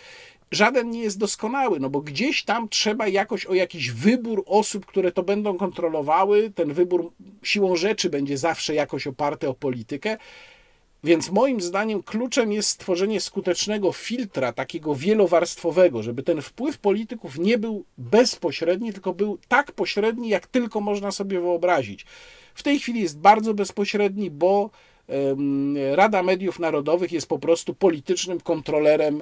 żaden nie jest doskonały, no bo gdzieś tam trzeba jakoś o jakiś wybór osób, które to będą kontrolowały. Ten wybór siłą rzeczy będzie zawsze jakoś oparty o politykę. Więc moim zdaniem kluczem jest stworzenie skutecznego filtra, takiego wielowarstwowego, żeby ten wpływ polityków nie był bezpośredni, tylko był tak pośredni, jak tylko można sobie wyobrazić. W tej chwili jest bardzo bezpośredni, bo Rada Mediów Narodowych jest po prostu politycznym kontrolerem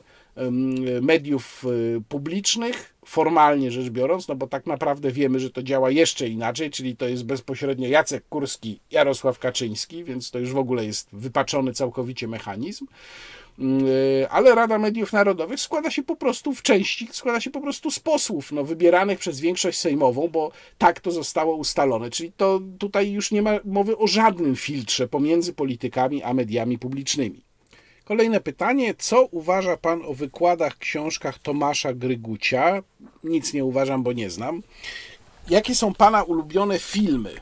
mediów y, publicznych, formalnie rzecz biorąc, no bo tak naprawdę wiemy, że to działa jeszcze inaczej, czyli to jest bezpośrednio Jacek Kurski, Jarosław Kaczyński, więc to już w ogóle jest wypaczony całkowicie mechanizm. Y, ale Rada Mediów Narodowych składa się po prostu w części, składa się po prostu z posłów, no, wybieranych przez większość sejmową, bo tak to zostało ustalone. Czyli to tutaj już nie ma mowy o żadnym filtrze pomiędzy politykami a mediami publicznymi. Kolejne pytanie. Co uważa Pan o wykładach, książkach Tomasza Grygucia? Nic nie uważam, bo nie znam. Jakie są Pana ulubione filmy?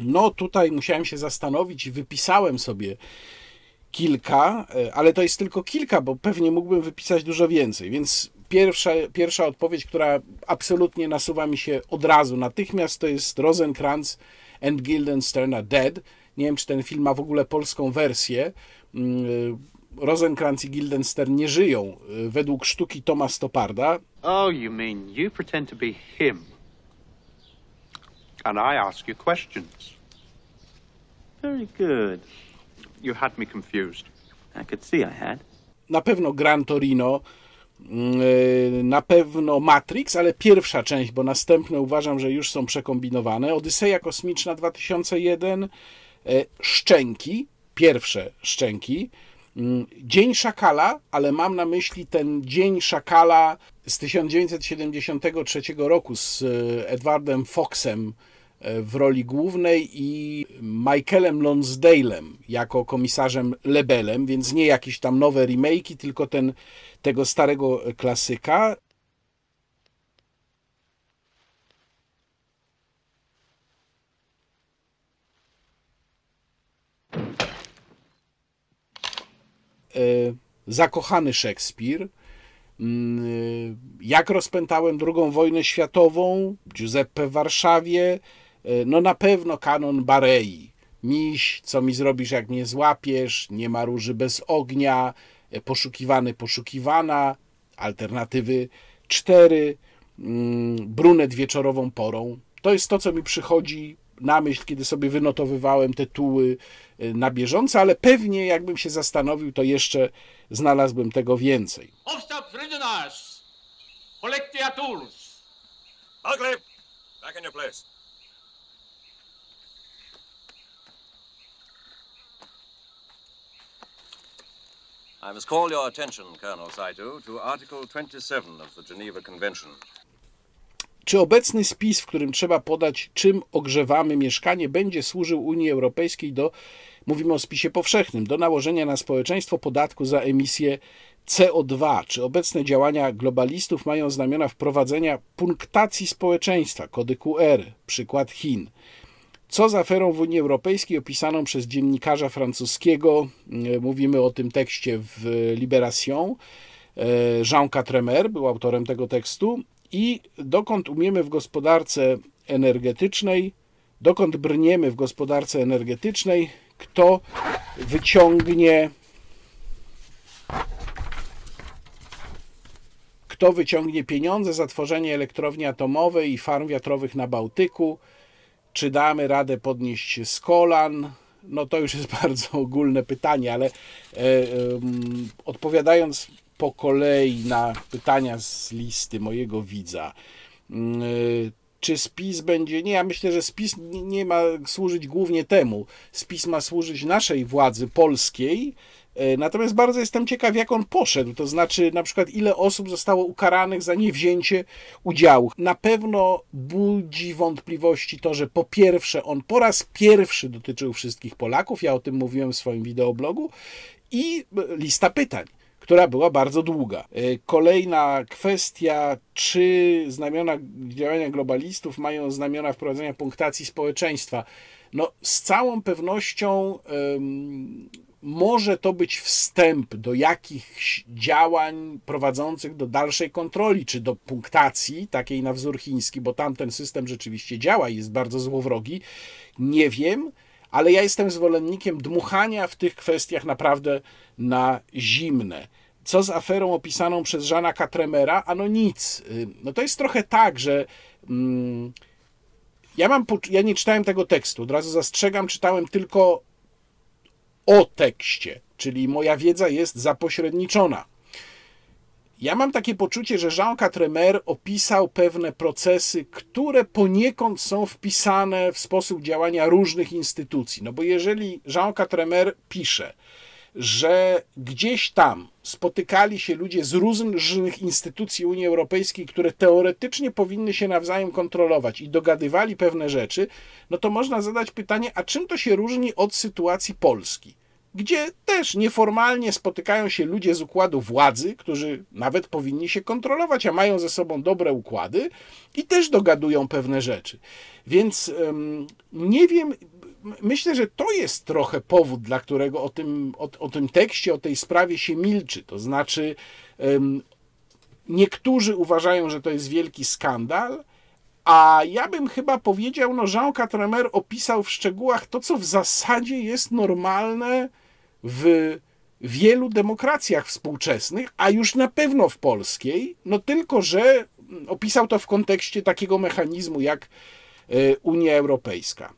No tutaj musiałem się zastanowić i wypisałem sobie kilka, e, ale to jest tylko kilka, bo pewnie mógłbym wypisać dużo więcej. Więc pierwsza, pierwsza odpowiedź, która absolutnie nasuwa mi się od razu, natychmiast, to jest Rosenkrantz and Guildenstern are Dead. Nie wiem, czy ten film ma w ogóle polską wersję. Mm, e, Rosenkrantz i Guildenstern nie żyją e, według sztuki Toma Stoparda. Oh, you mean you pretend to be him. And I ask you questions. Very good. You had me confused. I could see I had. Na pewno Gran Torino, mm, e, na pewno Matrix, ale pierwsza część, bo następne uważam, że już są przekombinowane. Odyseja Kosmiczna 2001, e, Szczęki, pierwsze Szczęki. Mm, Dzień Szakala, ale mam na myśli ten Dzień Szakala z 1973 roku z e, Edwardem Foxem w roli głównej i Michaelem Lonsdale'em jako komisarzem Lebelem, więc nie jakieś tam nowe remake'i, tylko ten, tego starego klasyka. Zakochany Szekspir. Mm, jak rozpętałem II wojnę światową, Giuseppe w Warszawie, E, no na pewno kanon Barei. Miś, co mi zrobisz, jak mnie złapiesz, nie ma róży bez ognia, poszukiwany, poszukiwana, alternatywy cztery, mm, brunet wieczorową porą. To jest to, co mi przychodzi na myśl, kiedy sobie wynotowywałem tytuły e, na bieżąco, ale pewnie jakbym się zastanowił, to jeszcze znalazłbym tego więcej. Obstab Frydenas! Collectia tools! Ugly! Back in your place. I must call your attention, Colonel Saito, to Article 27 of the Geneva Convention. Czy obecny spis, w którym trzeba podać, czym ogrzewamy mieszkanie, będzie służył Unii Europejskiej do, mówimy o spisie powszechnym, do nałożenia na społeczeństwo podatku za emisję CO2? Czy obecne działania globalistów mają znamiona wprowadzenia punktacji społeczeństwa, kody QR, przykład Chin? Co z aferą w Unii Europejskiej opisaną przez dziennikarza francuskiego, e, mówimy o tym tekście w Libération, e, Jean Quatremer był autorem tego tekstu i dokąd umiemy w gospodarce energetycznej, dokąd brniemy w gospodarce energetycznej, kto wyciągnie kto wyciągnie pieniądze za tworzenie elektrowni atomowej i farm wiatrowych na Bałtyku, czy damy radę podnieść z kolan? No to już jest bardzo ogólne pytanie, ale e, e, odpowiadając po kolei na pytania z listy mojego widza, mm, e, czy spis będzie. Nie, ja myślę, że spis nie ma służyć głównie temu. Spis ma służyć naszej władzy polskiej, E, natomiast bardzo jestem ciekaw, jak on poszedł, to znaczy na przykład ile osób zostało ukaranych za niewzięcie udziału. Na pewno budzi wątpliwości to, że po pierwsze on po raz pierwszy dotyczył wszystkich Polaków, ja o tym mówiłem w swoim wideoblogu, i lista pytań która była bardzo długa. E, kolejna kwestia, czy znamiona działania globalistów mają znamiona wprowadzenia punktacji społeczeństwa. No, z całą pewnością może to być wstęp do jakichś działań prowadzących do dalszej kontroli, czy do punktacji, takiej na wzór chiński, bo tamten system rzeczywiście działa i jest bardzo złowrogi. Nie wiem, ale ja jestem zwolennikiem dmuchania w tych kwestiach naprawdę na zimne. Co z aferą opisaną przez Żana Katremera? Ano nic. Y, no to jest trochę tak, że mm, ja mam, ja nie czytałem tego tekstu, od razu zastrzegam, czytałem tylko o tekście, czyli moja wiedza jest zapośredniczona. Ja mam takie poczucie, że Jean Quatremer opisał pewne procesy, które poniekąd są wpisane w sposób działania różnych instytucji. No bo jeżeli Jean Quatremer pisze, że gdzieś tam spotykali się ludzie z różnych instytucji Unii Europejskiej, które teoretycznie powinny się nawzajem kontrolować i dogadywali pewne rzeczy, no to można zadać pytanie, a czym to się różni od sytuacji Polski? Gdzie też nieformalnie spotykają się ludzie z układu władzy, którzy nawet powinni się kontrolować, a mają ze sobą dobre układy i też dogadują pewne rzeczy. Więc nie wiem, myślę, że to jest trochę powód, dla którego o tym, o, o tym tekście, o tej sprawie się milczy. To znaczy, niektórzy uważają, że to jest wielki skandal, a ja bym chyba powiedział, no Jean Quatremer opisał w szczegółach to, co w zasadzie jest normalne w wielu demokracjach współczesnych, a już na pewno w polskiej, no tylko, że opisał to w kontekście takiego mechanizmu jak e, Unia Europejska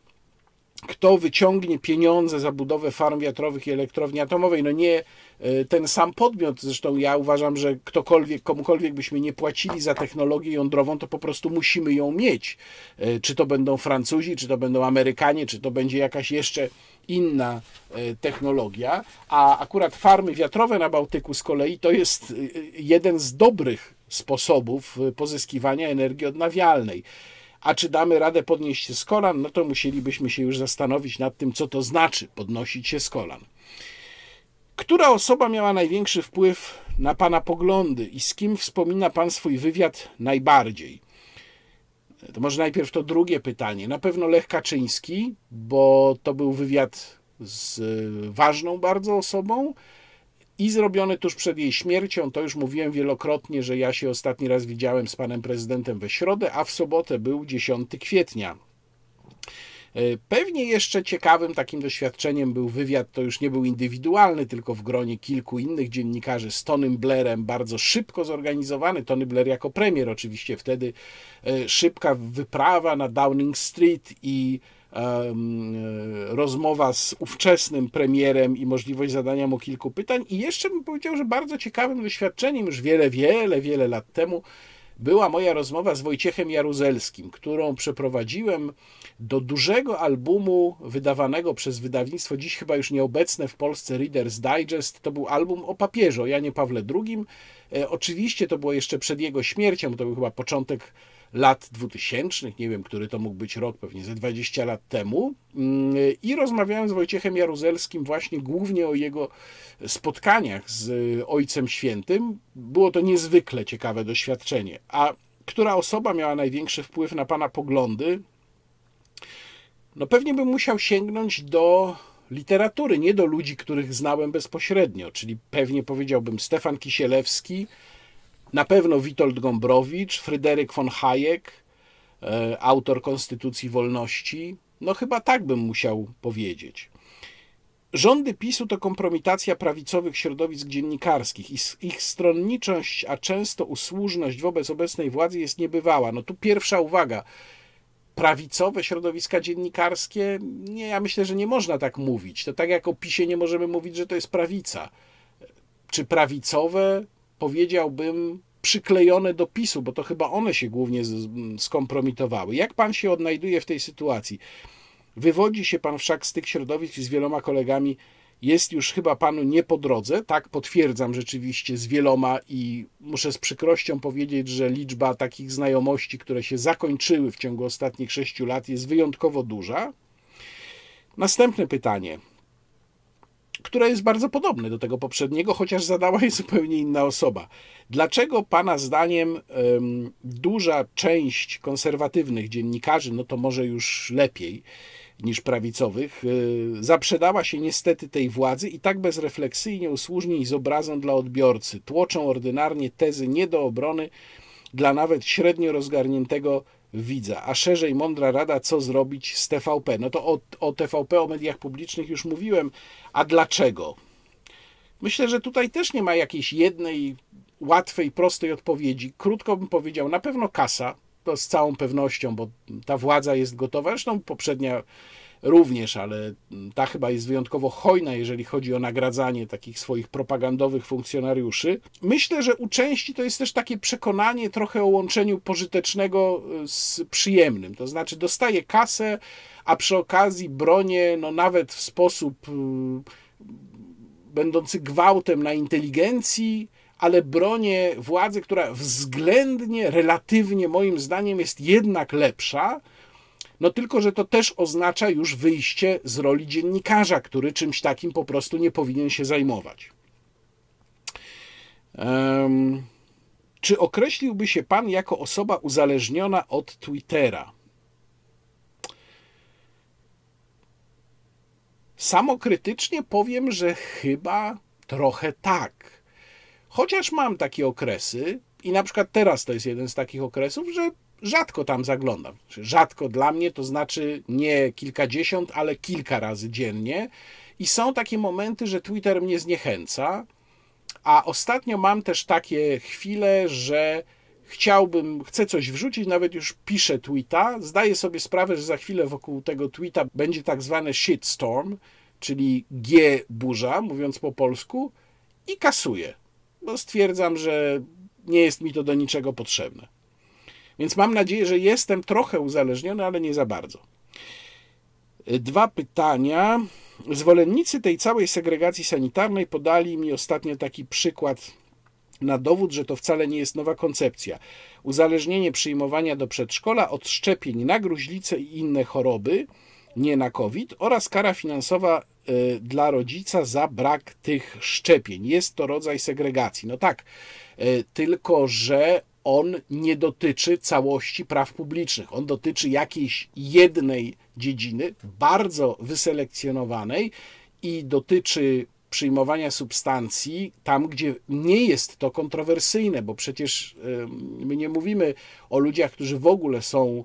kto wyciągnie pieniądze za budowę farm wiatrowych i elektrowni atomowej. No nie e, ten sam podmiot, zresztą ja uważam, że ktokolwiek, komukolwiek byśmy nie płacili za technologię jądrową, to po prostu musimy ją mieć. E, czy to będą Francuzi, czy to będą Amerykanie, czy to będzie jakaś jeszcze inna e, technologia, a akurat farmy wiatrowe na Bałtyku z kolei to jest jeden z dobrych sposobów pozyskiwania energii odnawialnej. A czy damy radę podnieść się z kolan, no to musielibyśmy się już zastanowić nad tym, co to znaczy podnosić się z kolan. Która osoba miała największy wpływ na Pana poglądy i z kim wspomina Pan swój wywiad najbardziej? To może najpierw to drugie pytanie. Na pewno Lech Kaczyński, bo to był wywiad z ważną bardzo osobą, i zrobione tuż przed jej śmiercią. To już mówiłem wielokrotnie, że ja się ostatni raz widziałem z panem prezydentem we środę, a w sobotę był 10 kwietnia. E, pewnie jeszcze ciekawym takim doświadczeniem był wywiad, to już nie był indywidualny, tylko w gronie kilku innych dziennikarzy z Tonym Blairem, bardzo szybko zorganizowany. Tony Blair jako premier oczywiście wtedy, e, szybka wyprawa na Downing Street i rozmowa z ówczesnym premierem i możliwość zadania mu kilku pytań. I jeszcze bym powiedział, że bardzo ciekawym doświadczeniem już wiele, wiele, wiele lat temu była moja rozmowa z Wojciechem Jaruzelskim, którą przeprowadziłem do dużego albumu wydawanego przez wydawnictwo, dziś chyba już nieobecne w Polsce, Reader's Digest. To był album o papieżu, o Janie Pawle II. E, oczywiście to było jeszcze przed jego śmiercią, to był chyba początek lat 2000, nie wiem, który to mógł być rok, pewnie ze 20 lat temu. Mm, I rozmawiałem z Wojciechem Jaruzelskim właśnie głównie o jego spotkaniach z Ojcem Świętym. Było to niezwykle ciekawe doświadczenie. A która osoba miała największy wpływ na pana poglądy? No pewnie bym musiał sięgnąć do literatury, nie do ludzi, których znałem bezpośrednio, czyli pewnie powiedziałbym Stefan Kisielewski, na pewno Witold Gombrowicz, Fryderyk von Hayek, e, autor Konstytucji Wolności. No chyba tak bym musiał powiedzieć. Rządy PiSu to kompromitacja prawicowych środowisk dziennikarskich. Ich stronniczość, a często usłużność wobec obecnej władzy jest niebywała. No tu pierwsza uwaga. Prawicowe środowiska dziennikarskie, nie, ja myślę, że nie można tak mówić. To tak jak o PiSie nie możemy mówić, że to jest prawica. Czy prawicowe? Powiedziałbym, przyklejone do PiSu, bo to chyba one się głównie skompromitowały. Jak pan się odnajduje w tej sytuacji? Wywodzi się pan wszak z tych środowisk z wieloma kolegami, jest już chyba panu nie po drodze. Tak, potwierdzam rzeczywiście z wieloma i muszę z przykrością powiedzieć, że liczba takich znajomości, które się zakończyły w ciągu ostatnich sześciu lat, jest wyjątkowo duża. Następne pytanie które jest bardzo podobne do tego poprzedniego, chociaż zadała je zupełnie inna osoba. Dlaczego Pana zdaniem duża część konserwatywnych dziennikarzy, no to może już lepiej niż prawicowych, y, zaprzedała się niestety tej władzy i tak bezrefleksyjnie, usłużnie i z obrazą dla odbiorcy tłoczą ordynarnie tezy nie do obrony dla nawet średnio rozgarniętego widza, a szerzej mądra rada, co zrobić z TVP. No to o, o TVP, o mediach publicznych już mówiłem. A dlaczego? Myślę, że tutaj też nie ma jakiejś jednej łatwej, prostej odpowiedzi. Krótko bym powiedział, na pewno kasa, to z całą pewnością, bo ta władza jest gotowa. Zresztą poprzednia również, ale ta chyba jest wyjątkowo hojna, jeżeli chodzi o nagradzanie takich swoich propagandowych funkcjonariuszy. Myślę, że u części to jest też takie przekonanie trochę o łączeniu pożytecznego z przyjemnym. To znaczy, dostaje kasę, a przy okazji bronię, no nawet w sposób y, będący gwałtem na inteligencji, ale bronię władzy, która względnie, relatywnie moim zdaniem jest jednak lepsza, no tylko, że to też oznacza już wyjście z roli dziennikarza, który czymś takim po prostu nie powinien się zajmować. Um, czy określiłby się pan jako osoba uzależniona od Twittera? Samokrytycznie powiem, że chyba trochę tak. Chociaż mam takie okresy, i na przykład teraz to jest jeden z takich okresów, że rzadko tam zaglądam. Rzadko dla mnie to znaczy nie kilkadziesiąt, ale kilka razy dziennie. I są takie momenty, że Twitter mnie zniechęca. A ostatnio mam też takie chwile, że chciałbym, chcę coś wrzucić, nawet już piszę tweeta. Zdaję sobie sprawę, że za chwilę wokół tego tweeta będzie tak zwany shitstorm, czyli G burza, mówiąc po polsku, i kasuję, bo stwierdzam, że nie jest mi to do niczego potrzebne. Więc mam nadzieję, że jestem trochę uzależniony, ale nie za bardzo. Dwa pytania. Zwolennicy tej całej segregacji sanitarnej podali mi ostatnio taki przykład na dowód, że to wcale nie jest nowa koncepcja. Uzależnienie przyjmowania do przedszkola od szczepień na gruźlicę i inne choroby, nie na COVID, oraz kara finansowa y, dla rodzica za brak tych szczepień. Jest to rodzaj segregacji. No tak, y, tylko że on nie dotyczy całości praw publicznych. On dotyczy jakiejś jednej dziedziny, bardzo wyselekcjonowanej i dotyczy przyjmowania substancji tam, gdzie nie jest to kontrowersyjne, bo przecież my nie mówimy o ludziach, którzy w ogóle są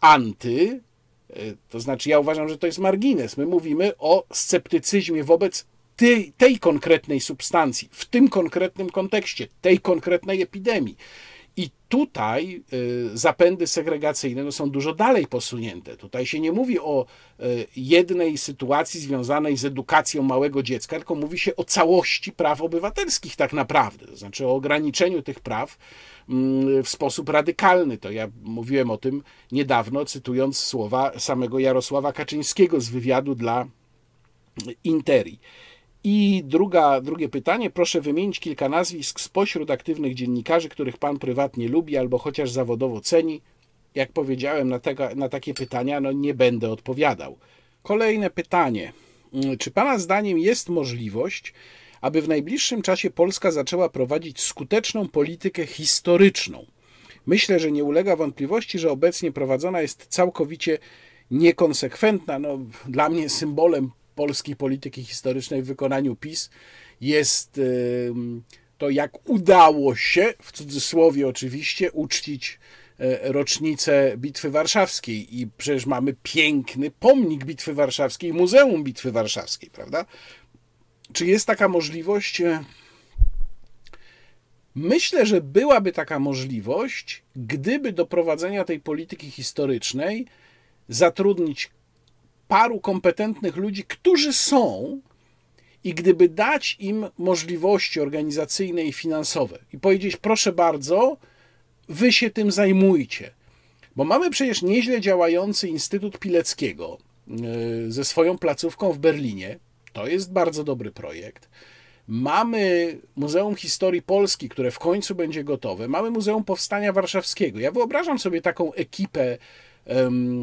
anty, e, to znaczy ja uważam, że to jest margines. My mówimy o sceptycyzmie wobec tej, tej konkretnej substancji, w tym konkretnym kontekście, tej konkretnej epidemii. Tutaj y, zapędy segregacyjne no, są dużo dalej posunięte. Tutaj się nie mówi o y, jednej sytuacji związanej z edukacją małego dziecka, tylko mówi się o całości praw obywatelskich, tak naprawdę. To znaczy o ograniczeniu tych praw mm, w sposób radykalny. To ja mówiłem o tym niedawno, cytując słowa samego Jarosława Kaczyńskiego z wywiadu dla Interi. I druga, drugie pytanie, proszę wymienić kilka nazwisk spośród aktywnych dziennikarzy, których pan prywatnie lubi albo chociaż zawodowo ceni. Jak powiedziałem, na, tego, na takie pytania no, nie będę odpowiadał. Kolejne pytanie. Czy pana zdaniem jest możliwość, aby w najbliższym czasie Polska zaczęła prowadzić skuteczną politykę historyczną? Myślę, że nie ulega wątpliwości, że obecnie prowadzona jest całkowicie niekonsekwentna. No, dla mnie symbolem polskiej polityki historycznej w wykonaniu PiS jest to, jak udało się, w cudzysłowie oczywiście, uczcić e, rocznicę Bitwy Warszawskiej. I przecież mamy piękny pomnik Bitwy Warszawskiej, Muzeum Bitwy Warszawskiej, prawda? Czy jest taka możliwość? E, myślę, że byłaby taka możliwość, gdyby do prowadzenia tej polityki historycznej zatrudnić paru kompetentnych ludzi, którzy są, i gdyby dać im możliwości organizacyjne i finansowe i powiedzieć, proszę bardzo, wy się tym zajmujcie. Bo mamy przecież nieźle działający Instytut Pileckiego e, ze swoją placówką w Berlinie. To jest bardzo dobry projekt. Mamy Muzeum Historii Polski, które w końcu będzie gotowe. Mamy Muzeum Powstania Warszawskiego. Ja wyobrażam sobie taką ekipę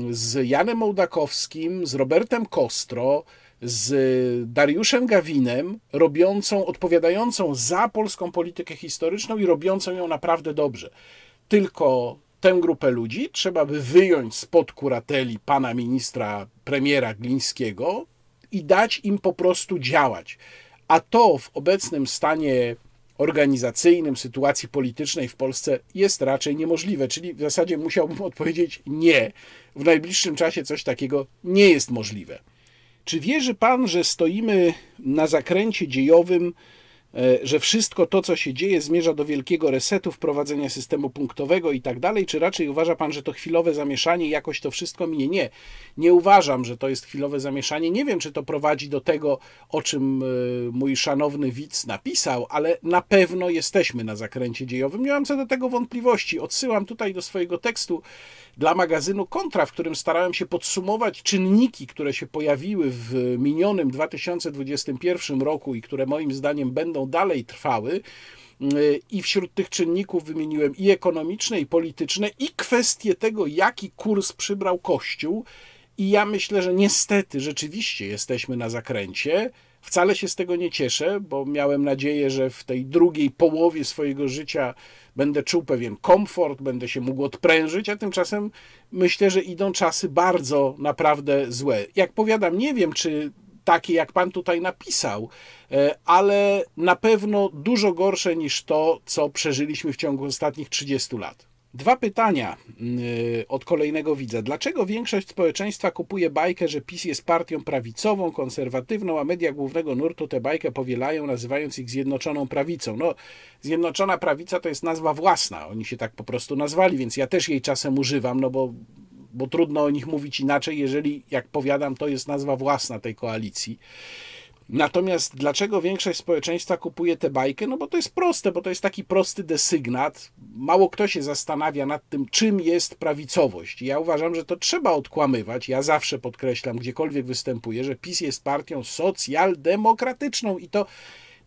z Janem Ołdakowskim, z Robertem Kostro, z Dariuszem Gawinem, robiącą, odpowiadającą za polską politykę historyczną i robiącą ją naprawdę dobrze. Tylko tę grupę ludzi trzeba by wyjąć spod kurateli pana ministra, premiera Glińskiego i dać im po prostu działać. A to w obecnym stanie organizacyjnym, sytuacji politycznej w Polsce jest raczej niemożliwe. Czyli w zasadzie musiałbym odpowiedzieć nie. W najbliższym czasie coś takiego nie jest możliwe. Czy wierzy pan, że stoimy na zakręcie dziejowym, że wszystko to, co się dzieje, zmierza do wielkiego resetu, wprowadzenia systemu punktowego i tak dalej? Czy raczej uważa pan, że to chwilowe zamieszanie jakoś to wszystko minie? Nie, nie uważam, że to jest chwilowe zamieszanie. Nie wiem, czy to prowadzi do tego, o czym e, mój szanowny widz napisał, ale na pewno jesteśmy na zakręcie dziejowym. Nie mam co do tego wątpliwości. Odsyłam tutaj do swojego tekstu dla magazynu Kontra, w którym starałem się podsumować czynniki, które się pojawiły w minionym 2021 roku i które moim zdaniem będą dalej trwały. I wśród tych czynników wymieniłem i ekonomiczne, i polityczne, i kwestie tego, jaki kurs przybrał Kościół. I ja myślę, że niestety rzeczywiście jesteśmy na zakręcie. Wcale się z tego nie cieszę, bo miałem nadzieję, że w tej drugiej połowie swojego życia będę czuł pewien komfort, będę się mógł odprężyć, a tymczasem myślę, że idą czasy bardzo naprawdę złe. Jak powiadam, nie wiem, czy takie, jak pan tutaj napisał, e, ale na pewno dużo gorsze niż to, co przeżyliśmy w ciągu ostatnich 30 lat. Dwa pytania y, od kolejnego widza. Dlaczego większość społeczeństwa kupuje bajkę, że PiS jest partią prawicową, konserwatywną, a media głównego nurtu tę bajkę powielają, nazywając ich Zjednoczoną Prawicą? No, Zjednoczona Prawica to jest nazwa własna. Oni się tak po prostu nazwali, więc ja też jej czasem używam, no bo, bo trudno o nich mówić inaczej, jeżeli, jak powiadam, to jest nazwa własna tej koalicji. Natomiast dlaczego większość społeczeństwa kupuje tę bajkę? No bo to jest proste, bo to jest taki prosty desygnat. Mało kto się zastanawia nad tym, czym jest prawicowość. Ja uważam, że to trzeba odkłamywać. Ja zawsze podkreślam, gdziekolwiek występuję, że PiS jest partią socjaldemokratyczną i to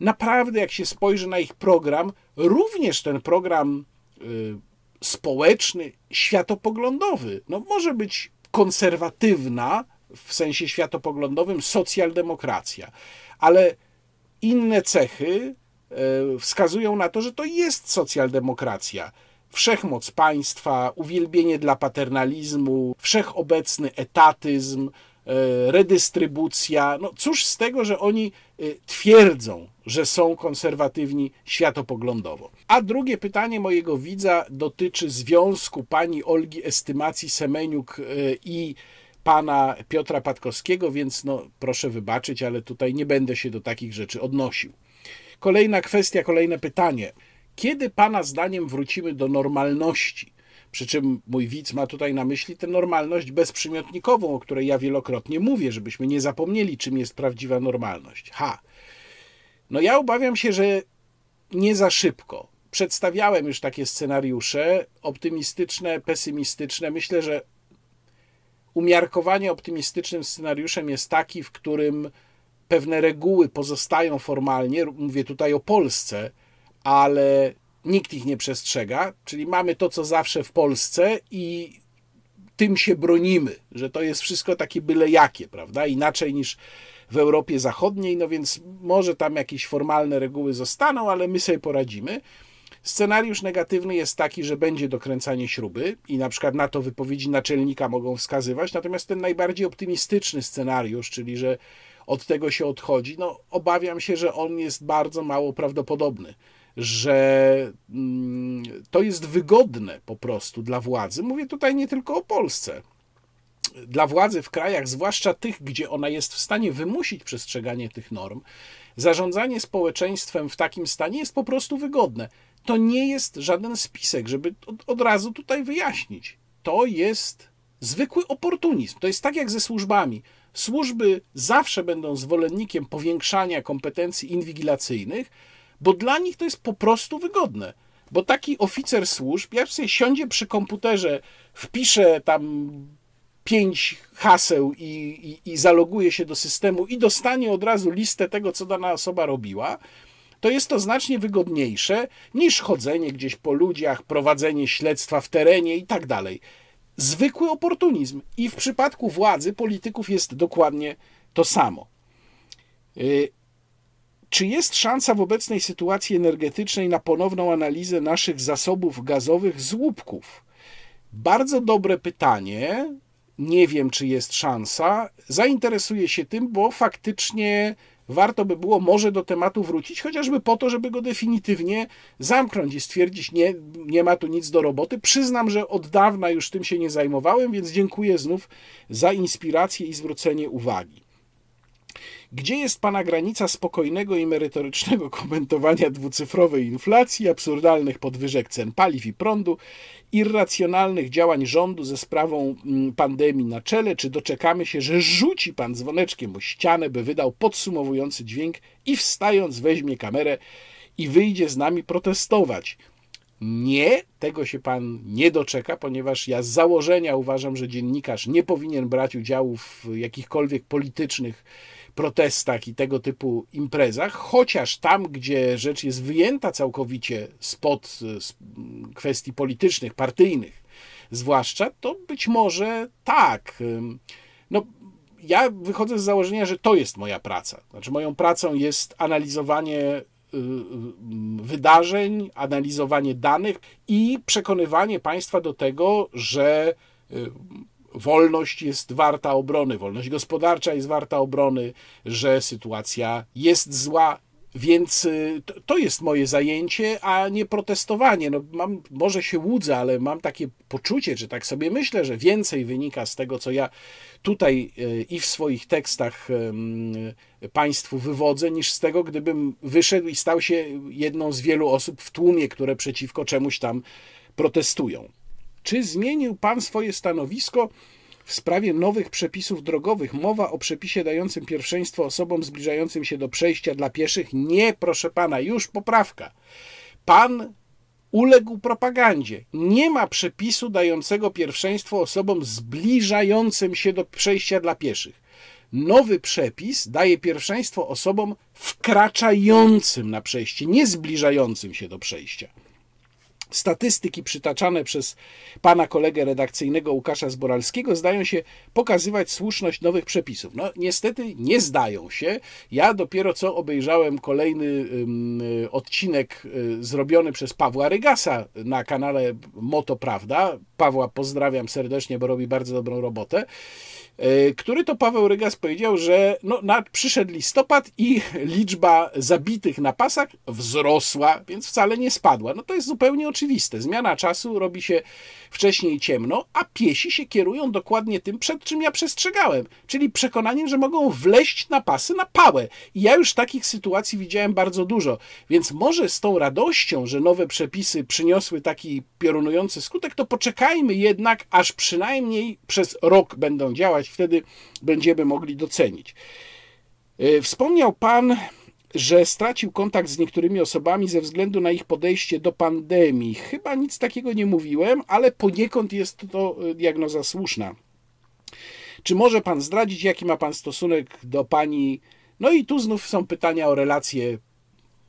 naprawdę, jak się spojrzy na ich program, również ten program y, społeczny, światopoglądowy, no może być konserwatywna, w sensie światopoglądowym socjaldemokracja, ale inne cechy e, wskazują na to, że to jest socjaldemokracja. Wszechmoc państwa, uwielbienie dla paternalizmu, wszechobecny etatyzm, redystrybucja. No cóż z tego, że oni e, twierdzą, że są konserwatywni światopoglądowo. A drugie pytanie mojego widza dotyczy związku pani Olgi Estymacji Semeniuk i pana Piotra Patkowskiego, więc no, proszę wybaczyć, ale tutaj nie będę się do takich rzeczy odnosił. Kolejna kwestia, kolejne pytanie. Kiedy pana zdaniem wrócimy do normalności? Przy czym mój widz ma tutaj na myśli tę normalność bezprzymiotnikową, o której ja wielokrotnie mówię, żebyśmy nie zapomnieli, czym jest prawdziwa normalność. Ha! No ja obawiam się, że nie za szybko. Przedstawiałem już takie scenariusze, optymistyczne, pesymistyczne. Myślę, że umiarkowanie optymistycznym scenariuszem jest taki, w którym pewne reguły pozostają formalnie, mówię tutaj o Polsce, ale nikt ich nie przestrzega, czyli mamy to, co zawsze w Polsce i tym się bronimy, że to jest wszystko takie byle jakie, prawda? Inaczej niż w Europie Zachodniej, no więc może tam jakieś formalne reguły zostaną, ale my sobie poradzimy. Scenariusz negatywny jest taki, że będzie dokręcanie śruby i na przykład na to wypowiedzi naczelnika mogą wskazywać, natomiast ten najbardziej optymistyczny scenariusz, czyli że od tego się odchodzi, no obawiam się, że on jest bardzo mało prawdopodobny, że mm, to jest wygodne po prostu dla władzy. Mówię tutaj nie tylko o Polsce. Dla władzy w krajach, zwłaszcza tych, gdzie ona jest w stanie wymusić przestrzeganie tych norm, zarządzanie społeczeństwem w takim stanie jest po prostu wygodne to nie jest żaden spisek, żeby od, od razu tutaj wyjaśnić. To jest zwykły oportunizm. To jest tak jak ze służbami. Służby zawsze będą zwolennikiem powiększania kompetencji inwigilacyjnych, bo dla nich to jest po prostu wygodne. Bo taki oficer służb, jak sobie siądzie przy komputerze, wpisze tam pięć haseł i, i, i zaloguje się do systemu i dostanie od razu listę tego, co dana osoba robiła, to jest to znacznie wygodniejsze niż chodzenie gdzieś po ludziach, prowadzenie śledztwa w terenie i tak dalej. Zwykły oportunizm. I w przypadku władzy polityków jest dokładnie to samo. Czy jest szansa w obecnej sytuacji energetycznej na ponowną analizę naszych zasobów gazowych z łupków? Bardzo dobre pytanie. Nie wiem, czy jest szansa. Zainteresuję się tym, bo faktycznie warto by było może do tematu wrócić, chociażby po to, żeby go definitywnie zamknąć i stwierdzić, nie, nie ma tu nic do roboty. Przyznam, że od dawna już tym się nie zajmowałem, więc dziękuję znów za inspirację i zwrócenie uwagi. Gdzie jest pana granica spokojnego i merytorycznego komentowania dwucyfrowej inflacji, absurdalnych podwyżek cen paliw i prądu, irracjonalnych działań rządu ze sprawą mm, pandemii na czele? Czy doczekamy się, że rzuci pan dzwoneczkiem o ścianę, by wydał podsumowujący dźwięk i wstając weźmie kamerę i wyjdzie z nami protestować? Nie, tego się pan nie doczeka, ponieważ ja z założenia uważam, że dziennikarz nie powinien brać udziału w jakichkolwiek politycznych protestach i tego typu imprezach, chociaż tam, gdzie rzecz jest wyjęta całkowicie spod kwestii politycznych, partyjnych, zwłaszcza, to być może tak. No, ja wychodzę z założenia, że to jest moja praca. Znaczy, moją pracą jest analizowanie y, y, wydarzeń, analizowanie danych i przekonywanie państwa do tego, że y, wolność jest warta obrony, wolność gospodarcza jest warta obrony, że sytuacja jest zła. Więc y, to jest moje zajęcie, a nie protestowanie. No mam, może się łudzę, ale mam takie poczucie, czy tak sobie myślę, że więcej wynika z tego, co ja tutaj y, i w swoich tekstach Państwu wywodzę, niż z tego, gdybym wyszedł i stał się jedną z wielu osób w tłumie, które przeciwko czemuś tam protestują. Czy zmienił Pan swoje stanowisko w sprawie nowych przepisów drogowych? Mowa o przepisie dającym pierwszeństwo osobom zbliżającym się do przejścia dla pieszych? Nie, proszę Pana, już poprawka. Pan uległ propagandzie. Nie ma przepisu dającego pierwszeństwo osobom zbliżającym się do przejścia dla pieszych. Nowy przepis daje pierwszeństwo osobom wkraczającym na przejście, nie zbliżającym się do przejścia. Statystyki przytaczane przez pana kolegę redakcyjnego Łukasza Zboralskiego zdają się pokazywać słuszność nowych przepisów. No niestety nie zdają się. Ja dopiero co obejrzałem kolejny y, odcinek y, zrobiony przez Pawła Rygasa na kanale Moto Prawda. Pawła pozdrawiam serdecznie, bo robi bardzo dobrą robotę. E, który to Paweł Rygas powiedział, że no, na, przyszedł listopad i liczba zabitych na pasach wzrosła, więc wcale nie spadła. No to jest zupełnie oczywiste. Zmiana czasu robi się wcześniej ciemno, a piesi się kierują dokładnie tym, przed czym ja przestrzegałem, czyli przekonaniem, że mogą wleść na pasy na pałę. I ja już takich sytuacji widziałem bardzo dużo, więc może z tą radością, że nowe przepisy przyniosły taki piorunujący skutek, to poczekajmy jednak, aż przynajmniej przez rok będą działać, wtedy będziemy mogli docenić. E, wspomniał Pan że stracił kontakt z niektórymi osobami ze względu na ich podejście do pandemii. Chyba nic takiego nie mówiłem, ale poniekąd jest to e, diagnoza słuszna. Czy może pan zdradzić, jaki ma pan stosunek do pani? No i tu znów są pytania o relacje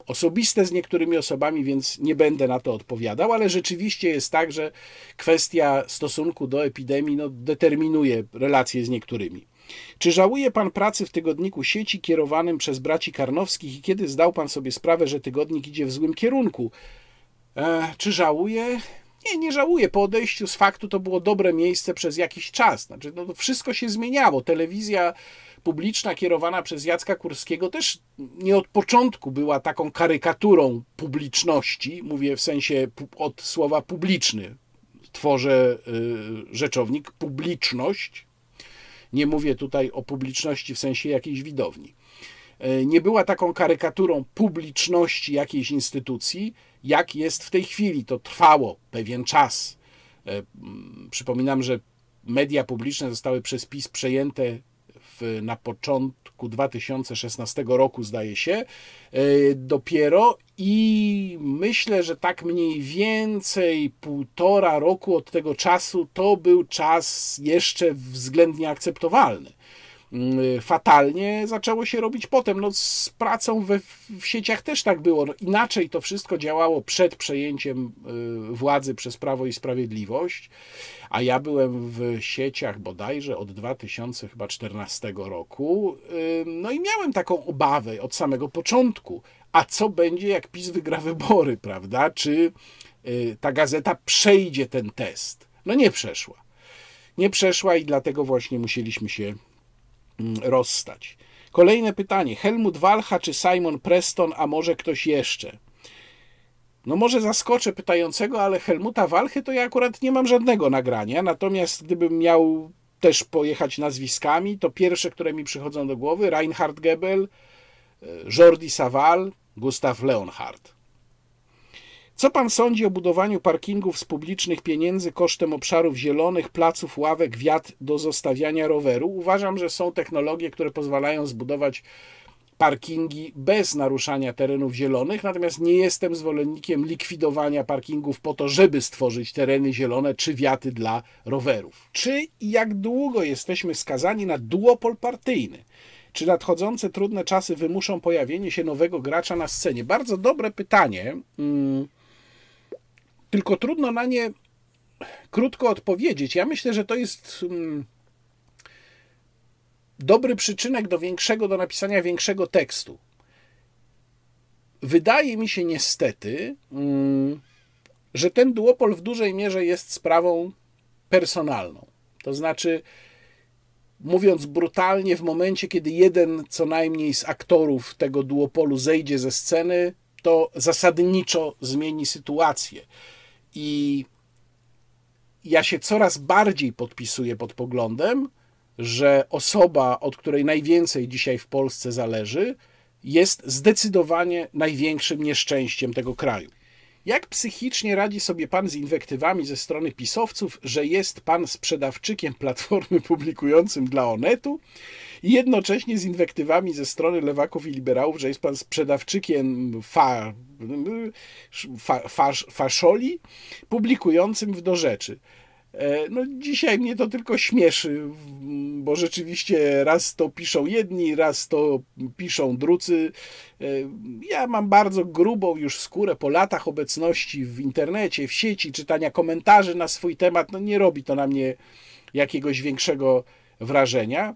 osobiste z niektórymi osobami, więc nie będę na to odpowiadał, ale rzeczywiście jest tak, że kwestia stosunku do epidemii no, determinuje relacje z niektórymi. Czy żałuje pan pracy w tygodniku sieci kierowanym przez braci Karnowskich i kiedy zdał pan sobie sprawę, że tygodnik idzie w złym kierunku? E, czy żałuje? Nie, nie żałuję. Po odejściu z faktu to było dobre miejsce przez jakiś czas. Znaczy, no, wszystko się zmieniało. Telewizja publiczna kierowana przez Jacka Kurskiego też nie od początku była taką karykaturą publiczności. Mówię w sensie od słowa publiczny. Tworzę y, rzeczownik publiczność nie mówię tutaj o publiczności w sensie jakiejś widowni. E, nie była taką karykaturą publiczności jakiejś instytucji, jak jest w tej chwili. To trwało pewien czas. E, przypominam, że media publiczne zostały przez PiS przejęte na początku 2016 roku, zdaje się, e, dopiero i myślę, że tak mniej więcej półtora roku od tego czasu to był czas jeszcze względnie akceptowalny. Mm, fatalnie zaczęło się robić potem. No, z pracą we, w sieciach też tak było. No, inaczej to wszystko działało przed przejęciem y, władzy przez Prawo i Sprawiedliwość, a ja byłem w sieciach bodajże od 2014 roku. Y, no i miałem taką obawę od samego początku. A co będzie, jak PiS wygra wybory, prawda? Czy y, ta gazeta przejdzie ten test? No nie przeszła. Nie przeszła i dlatego właśnie musieliśmy się rozstać. Kolejne pytanie. Helmut Walcha czy Simon Preston, a może ktoś jeszcze? No może zaskoczę pytającego, ale Helmuta Walchy to ja akurat nie mam żadnego nagrania, natomiast gdybym miał też pojechać nazwiskami, to pierwsze, które mi przychodzą do głowy, Reinhard Gebel, e, Jordi Saval, Gustav Leonhardt. Co pan sądzi o budowaniu parkingów z publicznych pieniędzy kosztem obszarów zielonych, placów, ławek, wiat do zostawiania roweru? Uważam, że są technologie, które pozwalają zbudować parkingi bez naruszania terenów zielonych, natomiast nie jestem zwolennikiem likwidowania parkingów po to, żeby stworzyć tereny zielone czy wiaty dla rowerów. Czy i jak długo jesteśmy skazani na duopol partyjny? Czy nadchodzące trudne czasy wymuszą pojawienie się nowego gracza na scenie? Bardzo dobre pytanie. Hmm tylko trudno na nie krótko odpowiedzieć. Ja myślę, że to jest mm, dobry przyczynek do większego, do napisania większego tekstu. Wydaje mi się niestety, mm, że ten duopol w dużej mierze jest sprawą personalną. To znaczy, mówiąc brutalnie, w momencie, kiedy jeden co najmniej z aktorów tego duopolu zejdzie ze sceny, to zasadniczo zmieni sytuację. I ja się coraz bardziej podpisuję pod poglądem, że osoba, od której najwięcej dzisiaj w Polsce zależy, jest zdecydowanie największym nieszczęściem tego kraju. Jak psychicznie radzi sobie pan z inwektywami ze strony pisowców, że jest pan sprzedawczykiem platformy publikującym dla Onetu i jednocześnie z inwektywami ze strony lewaków i liberałów, że jest pan sprzedawczykiem fa, fa, fa, faszoli publikującym w do rzeczy. E, no, dzisiaj mnie to tylko śmieszy, bo rzeczywiście raz to piszą jedni, raz to piszą drudzy. E, ja mam bardzo grubą już skórę po latach obecności w internecie, w sieci, czytania komentarzy na swój temat. No, nie robi to na mnie jakiegoś większego wrażenia.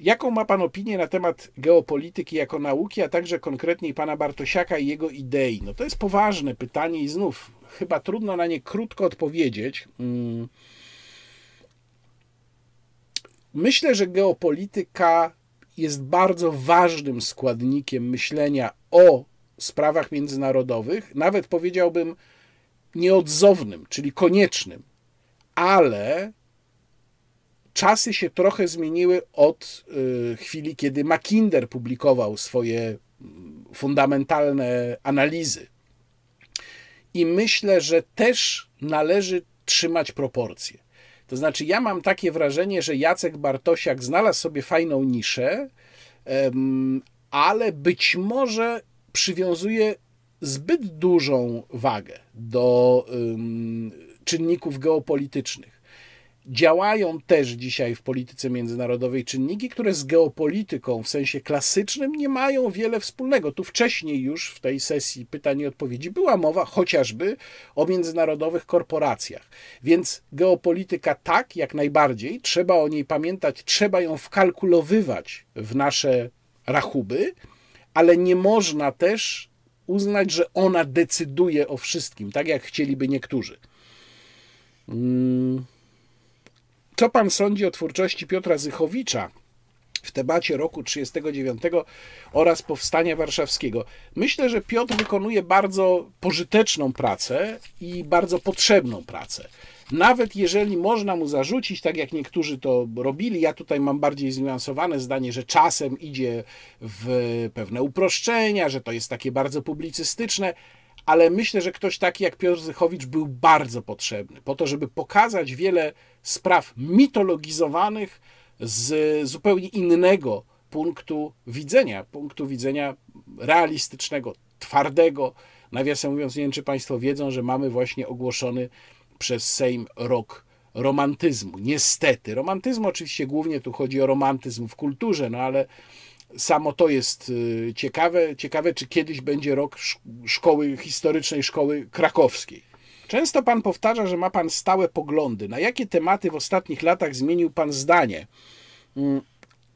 Jaką ma Pan opinię na temat geopolityki jako nauki, a także konkretniej Pana Bartosiaka i jego idei? No to jest poważne pytanie i znów chyba trudno na nie krótko odpowiedzieć. Mm. Myślę, że geopolityka jest bardzo ważnym składnikiem myślenia o sprawach międzynarodowych, nawet powiedziałbym nieodzownym, czyli koniecznym, ale czasy się trochę zmieniły od y, chwili, kiedy Mackinder publikował swoje mm, fundamentalne analizy. I myślę, że też należy trzymać proporcje. To znaczy, ja mam takie wrażenie, że Jacek Bartosiak znalazł sobie fajną niszę, ale być może przywiązuje zbyt dużą wagę do czynników geopolitycznych działają też dzisiaj w polityce międzynarodowej czynniki, które z geopolityką w sensie klasycznym nie mają wiele wspólnego. Tu wcześniej już w tej sesji pytań i odpowiedzi była mowa chociażby o międzynarodowych korporacjach. Więc geopolityka tak, jak najbardziej, trzeba o niej pamiętać, trzeba ją wkalkulowywać w nasze rachuby, ale nie można też uznać, że ona decyduje o wszystkim, tak jak chcieliby niektórzy. Hmm. Co pan sądzi o twórczości Piotra Zychowicza w temacie roku 39 oraz powstania warszawskiego? Myślę, że Piotr wykonuje bardzo pożyteczną pracę i bardzo potrzebną pracę. Nawet jeżeli można mu zarzucić, tak jak niektórzy to robili, ja tutaj mam bardziej zniuansowane zdanie, że czasem idzie w pewne uproszczenia, że to jest takie bardzo publicystyczne, ale myślę, że ktoś taki jak Piotr Zychowicz był bardzo potrzebny po to, żeby pokazać wiele spraw mitologizowanych z zupełnie innego punktu widzenia, punktu widzenia realistycznego, twardego. Nawiasem mówiąc, nie wiem, czy Państwo wiedzą, że mamy właśnie ogłoszony przez Sejm rok romantyzmu. Niestety. Romantyzmu oczywiście głównie tu chodzi o romantyzm w kulturze, no ale Samo to jest y, ciekawe. Ciekawe, czy kiedyś będzie rok szkoły historycznej, szkoły krakowskiej. Często pan powtarza, że ma pan stałe poglądy. Na jakie tematy w ostatnich latach zmienił pan zdanie? Mm,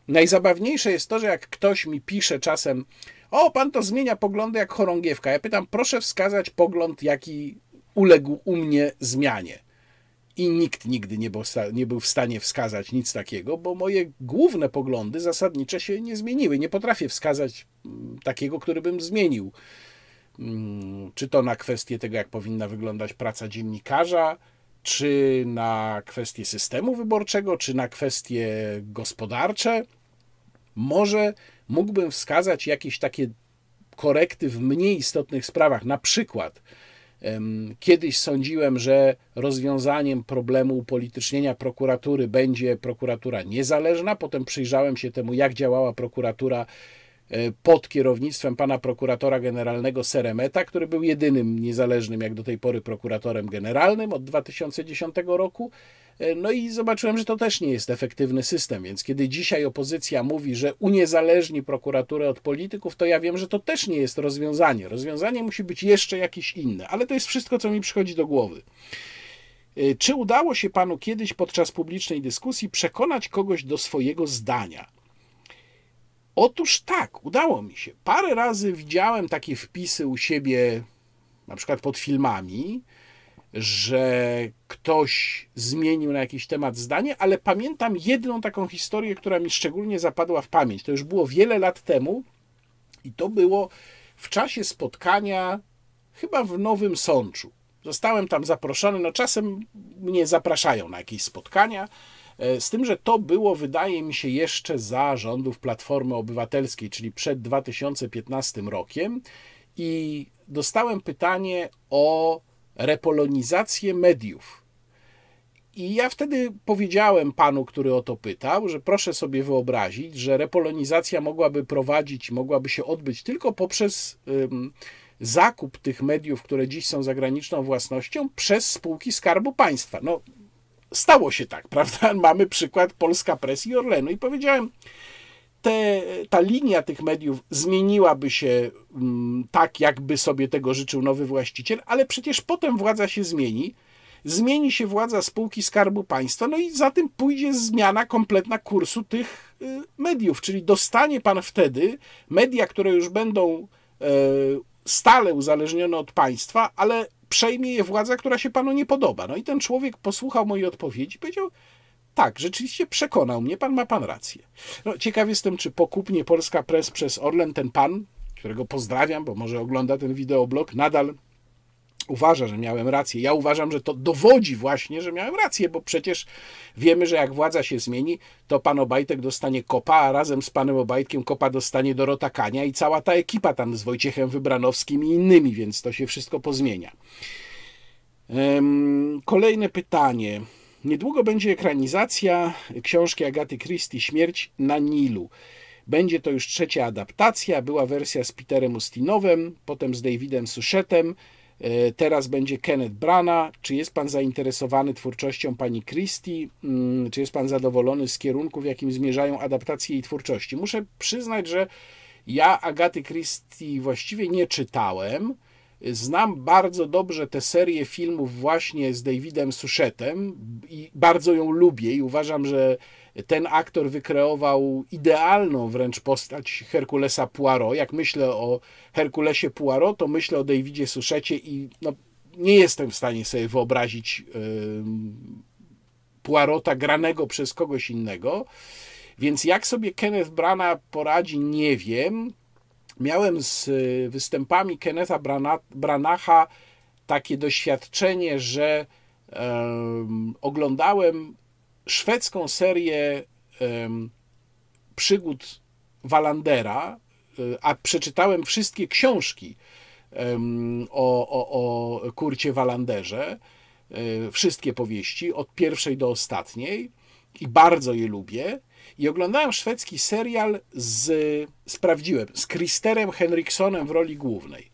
najzabawniejsze jest to, że jak ktoś mi pisze czasem, o, pan to zmienia poglądy jak chorągiewka. Ja pytam, proszę wskazać pogląd, jaki uległ u mnie zmianie. I nikt nigdy nie był, nie był w stanie wskazać nic takiego, bo moje główne poglądy zasadnicze się nie zmieniły. Nie potrafię wskazać mm, takiego, który bym zmienił. Mm, Czy to na kwestię tego, jak powinna wyglądać praca dziennikarza, czy na kwestie systemu wyborczego, czy na kwestie gospodarcze. Może mógłbym wskazać jakieś takie korekty w mniej istotnych sprawach. Na przykład, kiedyś sądziłem, że rozwiązaniem problemu upolitycznienia prokuratury będzie prokuratura niezależna. Potem przyjrzałem się temu, jak działała prokuratura pod kierownictwem pana prokuratora generalnego Seremeta, który był jedynym niezależnym jak do tej pory prokuratorem generalnym od 2010 roku. E, No i zobaczyłem, że to też nie jest efektywny system, więc kiedy dzisiaj opozycja mówi, że uniezależni prokuraturę od polityków, to ja wiem, że to też nie jest rozwiązanie. Rozwiązanie musi być jeszcze jakieś inne, ale to jest wszystko, co mi przychodzi do głowy. E, Czy udało się panu kiedyś podczas publicznej dyskusji przekonać kogoś do swojego zdania? Otóż tak, udało mi się. Parę razy widziałem takie wpisy u siebie, na przykład pod filmami, że ktoś zmienił na jakiś temat zdanie, ale pamiętam jedną taką historię, która mi szczególnie zapadła w pamięć. To już było wiele lat temu i to było w czasie spotkania chyba w Nowym Sączu. Zostałem tam zaproszony, no czasem mnie zapraszają na jakieś spotkania, z tym, że to było, wydaje mi się, jeszcze za rządów Platformy Obywatelskiej, czyli przed 2015 rokiem i dostałem pytanie o repolonizację mediów. I ja wtedy powiedziałem panu, który o to pytał, że proszę sobie wyobrazić, że repolonizacja mogłaby prowadzić, mogłaby się odbyć tylko poprzez zakup tych mediów, które dziś są zagraniczną własnością, przez spółki Skarbu Państwa. No, stało się tak, prawda? Mamy przykład Polska Press i Orlenu. I powiedziałem, te, ta linia tych mediów zmieniłaby się mm, tak, jakby sobie tego życzył nowy właściciel, ale przecież potem władza się zmieni. Zmieni się władza spółki Skarbu Państwa, no i za tym pójdzie zmiana kompletna kursu tych y, mediów, czyli dostanie pan wtedy media, które już będą e, stale uzależnione od państwa, ale przejmie je władza, która się panu nie podoba. No i ten człowiek posłuchał mojej odpowiedzi powiedział, tak, rzeczywiście przekonał mnie, pan ma pan rację. No, ciekaw jestem, czy pokupnie Polska Press przez Orlen ten pan, którego pozdrawiam, bo może ogląda ten wideoblog, nadal uważa, że miałem rację. Ja uważam, że to dowodzi właśnie, że miałem rację, bo przecież wiemy, że jak władza się zmieni, to pan Obajtek dostanie kopa, a razem z panem Obajtkiem kopa dostanie Dorota Kania i cała ta ekipa tam z Wojciechem Wybranowskim i innymi, więc to się wszystko pozmienia. Kolejne pytanie. Niedługo będzie ekranizacja książki Agaty Christie Śmierć na Nilu. Będzie to już trzecia adaptacja. Była wersja z Peterem Ustinowem, potem z Davidem Suszetem. E, Teraz będzie Kenneth Brana. Czy jest Pan zainteresowany twórczością pani Christie? Mm, Czy jest Pan zadowolony z kierunku, w jakim zmierzają adaptacje jej twórczości? Muszę przyznać, że ja Agaty Christie właściwie nie czytałem. Znam bardzo dobrze tę serię filmów właśnie z Davidem Suszetem i bardzo ją lubię i uważam, że ten aktor wykreował idealną wręcz postać Herkulesa Poirot. Jak myślę o Herkulesie Poirot, to myślę o Davidzie Suszecie i no, nie jestem w stanie sobie wyobrazić ym, Poirota granego przez kogoś innego. Więc jak sobie Kenneth Brana poradzi, nie wiem. Miałem z y, występami Kennetha Brana, Branacha takie doświadczenie, że em, oglądałem szwedzką serię przygód Walandera, y, a przeczytałem wszystkie książki o, o, o Kurcie Walanderze, y, wszystkie powieści, od pierwszej do ostatniej i bardzo je lubię. I oglądałem szwedzki serial z, sprawdziłem, z Kristerem Henriksonem w roli głównej.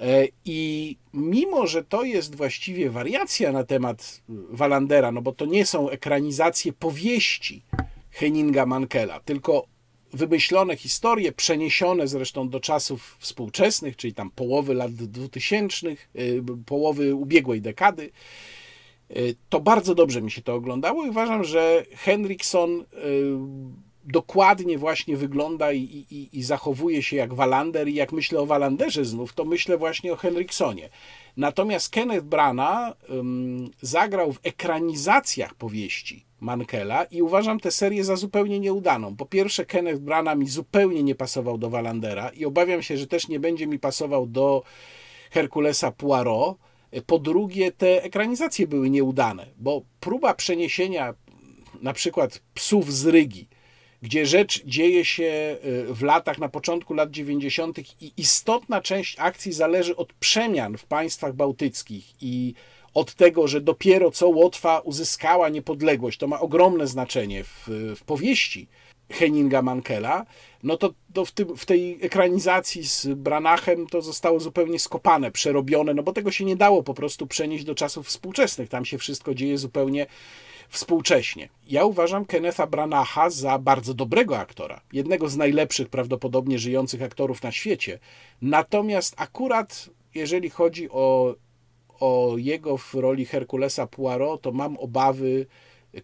E, I mimo, że to jest właściwie wariacja na temat Walandera, no bo to nie są ekranizacje powieści Henninga Mankela, tylko wymyślone historie, przeniesione zresztą do czasów współczesnych, czyli tam połowy lat 2000, y, połowy ubiegłej dekady, y, to bardzo dobrze mi się to oglądało i uważam, że Henrikson dokładnie właśnie wygląda i, i, i zachowuje się jak Wallander i jak myślę o Wallanderze znów, to myślę właśnie o Henriksonie. Natomiast Kenneth Brana um, zagrał w ekranizacjach powieści Mankela i uważam tę serię za zupełnie nieudaną. Po pierwsze, Kenneth Brana mi zupełnie nie pasował do Wallandera i obawiam się, że też nie będzie mi pasował do Herkulesa Poirot. Po drugie, te ekranizacje były nieudane, bo próba przeniesienia na przykład psów z Rygi, gdzie rzecz dzieje się y, w latach, na początku lat 90. i istotna część akcji zależy od przemian w państwach bałtyckich i od tego, że dopiero co Łotwa uzyskała niepodległość, to ma ogromne znaczenie w, w powieści Henninga Mankela, no to, to w, tym, w tej ekranizacji z Branachem to zostało zupełnie skopane, przerobione, no bo tego się nie dało po prostu przenieść do czasów współczesnych. Tam się wszystko dzieje zupełnie współcześnie. Ja uważam Kennetha Branacha za bardzo dobrego aktora, jednego z najlepszych prawdopodobnie żyjących aktorów na świecie. Natomiast akurat jeżeli chodzi o, o jego w roli Herkulesa Poirot, to mam obawy,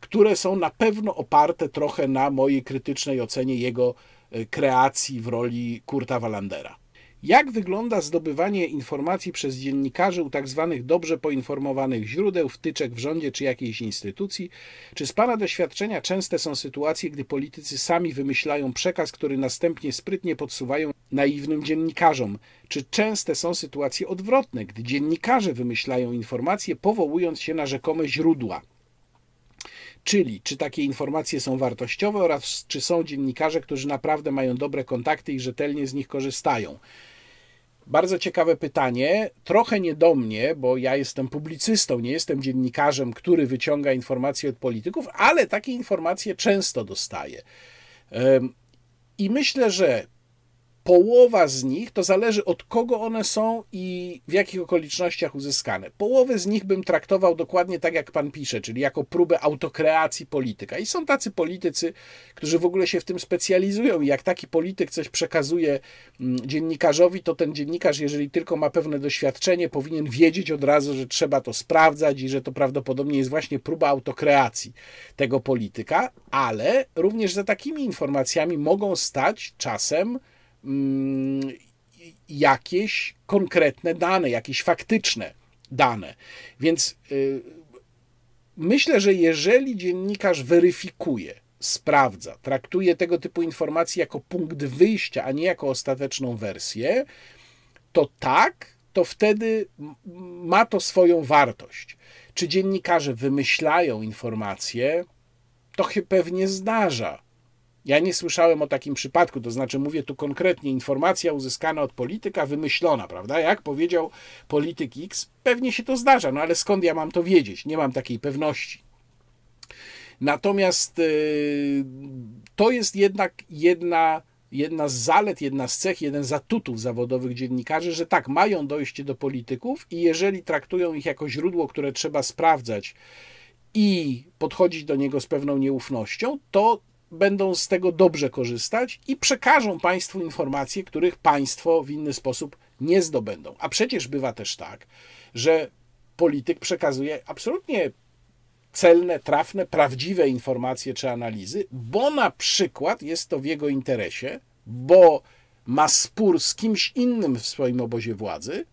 które są na pewno oparte trochę na mojej krytycznej ocenie jego e, kreacji w roli Kurta Wallandera. Jak wygląda zdobywanie informacji przez dziennikarzy u tak zwanych dobrze poinformowanych źródeł, wtyczek w rządzie czy jakiejś instytucji? Czy z Pana doświadczenia częste są sytuacje, gdy politycy sami wymyślają przekaz, który następnie sprytnie podsuwają naiwnym dziennikarzom? Czy częste są sytuacje odwrotne, gdy dziennikarze wymyślają informacje, powołując się na rzekome źródła? Czyli czy takie informacje są wartościowe oraz czy są dziennikarze, którzy naprawdę mają dobre kontakty i rzetelnie z nich korzystają? Bardzo ciekawe pytanie, trochę nie do mnie, bo ja jestem publicystą, nie jestem dziennikarzem, który wyciąga informacje od polityków, ale takie informacje często dostaję. I myślę, że Połowa z nich to zależy od kogo one są i w jakich okolicznościach uzyskane. Połowę z nich bym traktował dokładnie tak, jak pan pisze, czyli jako próbę autokreacji polityka. I są tacy politycy, którzy w ogóle się w tym specjalizują i jak taki polityk coś przekazuje mm, dziennikarzowi, to ten dziennikarz, jeżeli tylko ma pewne doświadczenie, powinien wiedzieć od razu, że trzeba to sprawdzać i że to prawdopodobnie jest właśnie próba autokreacji tego polityka, ale również za takimi informacjami mogą stać czasem jakieś konkretne dane, jakieś faktyczne dane. Więc y, myślę, że jeżeli dziennikarz weryfikuje, sprawdza, traktuje tego typu informacje jako punkt wyjścia, a nie jako ostateczną wersję, to tak, to wtedy ma to swoją wartość. Czy dziennikarze wymyślają informacje? To się pewnie zdarza ja nie słyszałem o takim przypadku, to znaczy mówię tu konkretnie, informacja uzyskana od polityka, wymyślona, prawda? Jak powiedział polityk X, pewnie się to zdarza, no ale skąd ja mam to wiedzieć? Nie mam takiej pewności. Natomiast yy, to jest jednak jedna, jedna z zalet, jedna z cech, jeden z atutów zawodowych dziennikarzy, że tak, mają dojście do polityków i jeżeli traktują ich jako źródło, które trzeba sprawdzać, i podchodzić do niego z pewną nieufnością, to będą z tego dobrze korzystać i przekażą Państwu informacje, których Państwo w inny sposób nie zdobędą. A przecież bywa też tak, że polityk przekazuje absolutnie celne, trafne, prawdziwe informacje czy analizy, bo na przykład jest to w jego interesie, bo ma spór z kimś innym w swoim obozie władzy.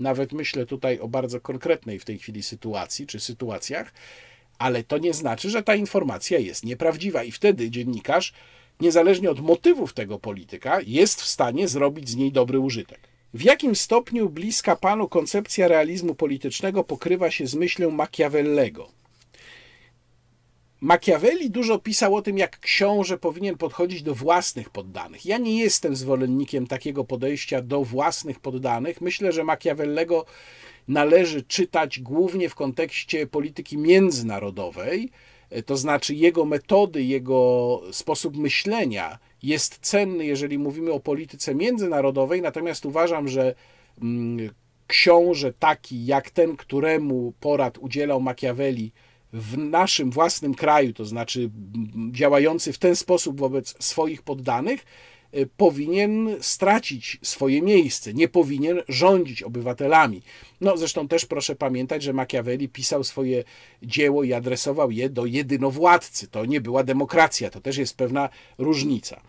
Nawet myślę tutaj o bardzo konkretnej w tej chwili sytuacji czy sytuacjach, ale to nie znaczy, że ta informacja jest nieprawdziwa i wtedy dziennikarz, niezależnie od motywów tego polityka, jest w stanie zrobić z niej dobry użytek. W jakim stopniu bliska panu koncepcja realizmu politycznego pokrywa się z myślą Machiavellego? Machiavelli dużo pisał o tym, jak książę powinien podchodzić do własnych poddanych. Ja nie jestem zwolennikiem takiego podejścia do własnych poddanych. Myślę, że Machiavellego należy czytać głównie w kontekście polityki międzynarodowej, to znaczy jego metody, jego sposób myślenia jest cenny, jeżeli mówimy o polityce międzynarodowej, natomiast uważam, że mm, książę taki jak ten, któremu porad udzielał Machiavelli w naszym własnym kraju, to znaczy działający w ten sposób wobec swoich poddanych, powinien stracić swoje miejsce, nie powinien rządzić obywatelami. No zresztą też proszę pamiętać, że Machiavelli pisał swoje dzieło i adresował je do jedynowładcy. To nie była demokracja, to też jest pewna różnica.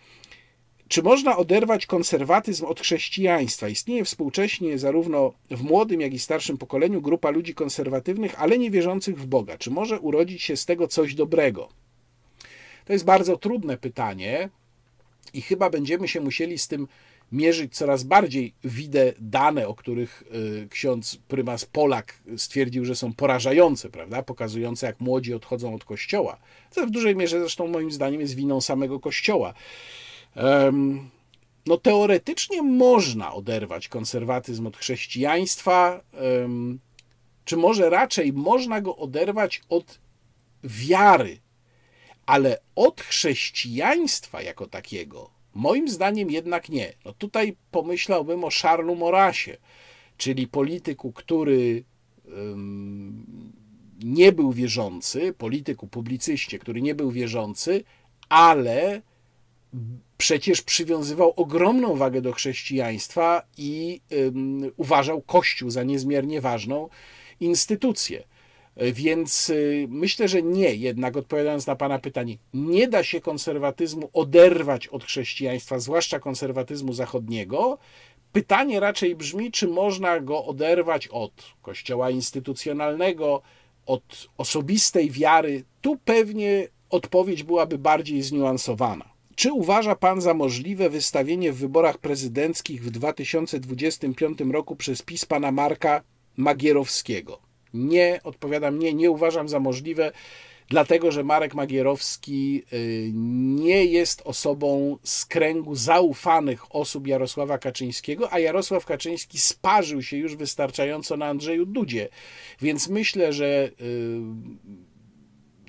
Czy można oderwać konserwatyzm od chrześcijaństwa? Istnieje współcześnie zarówno w młodym, jak i starszym pokoleniu grupa ludzi konserwatywnych, ale nie wierzących w Boga. Czy może urodzić się z tego coś dobrego? To jest bardzo trudne pytanie i chyba będziemy się musieli z tym mierzyć coraz bardziej. Widzę dane, o których y, ksiądz prymas Polak stwierdził, że są porażające, prawda? Pokazujące, jak młodzi odchodzą od kościoła. Co w dużej mierze zresztą moim zdaniem jest winą samego kościoła. No, teoretycznie można oderwać konserwatyzm od chrześcijaństwa, czy może raczej można go oderwać od wiary, ale od chrześcijaństwa jako takiego, moim zdaniem jednak nie. No tutaj pomyślałbym o Charlesu Morasie, czyli polityku, który nie był wierzący, polityku, publicyście, który nie był wierzący, ale przecież przywiązywał ogromną wagę do chrześcijaństwa i um, uważał Kościół za niezmiernie ważną instytucję. Więc y, myślę, że nie, jednak odpowiadając na Pana pytanie, nie da się konserwatyzmu oderwać od chrześcijaństwa, zwłaszcza konserwatyzmu zachodniego. Pytanie raczej brzmi, czy można go oderwać od kościoła instytucjonalnego, od osobistej wiary. Tu pewnie odpowiedź byłaby bardziej zniuansowana. Czy uważa pan za możliwe wystawienie w wyborach prezydenckich w 2025 roku przez PiS pana Marka Magierowskiego? Nie, odpowiadam nie, nie uważam za możliwe, dlatego że Marek Magierowski y, nie jest osobą z kręgu zaufanych osób Jarosława Kaczyńskiego, a Jarosław Kaczyński sparzył się już wystarczająco na Andrzeju Dudzie. Więc myślę, że y,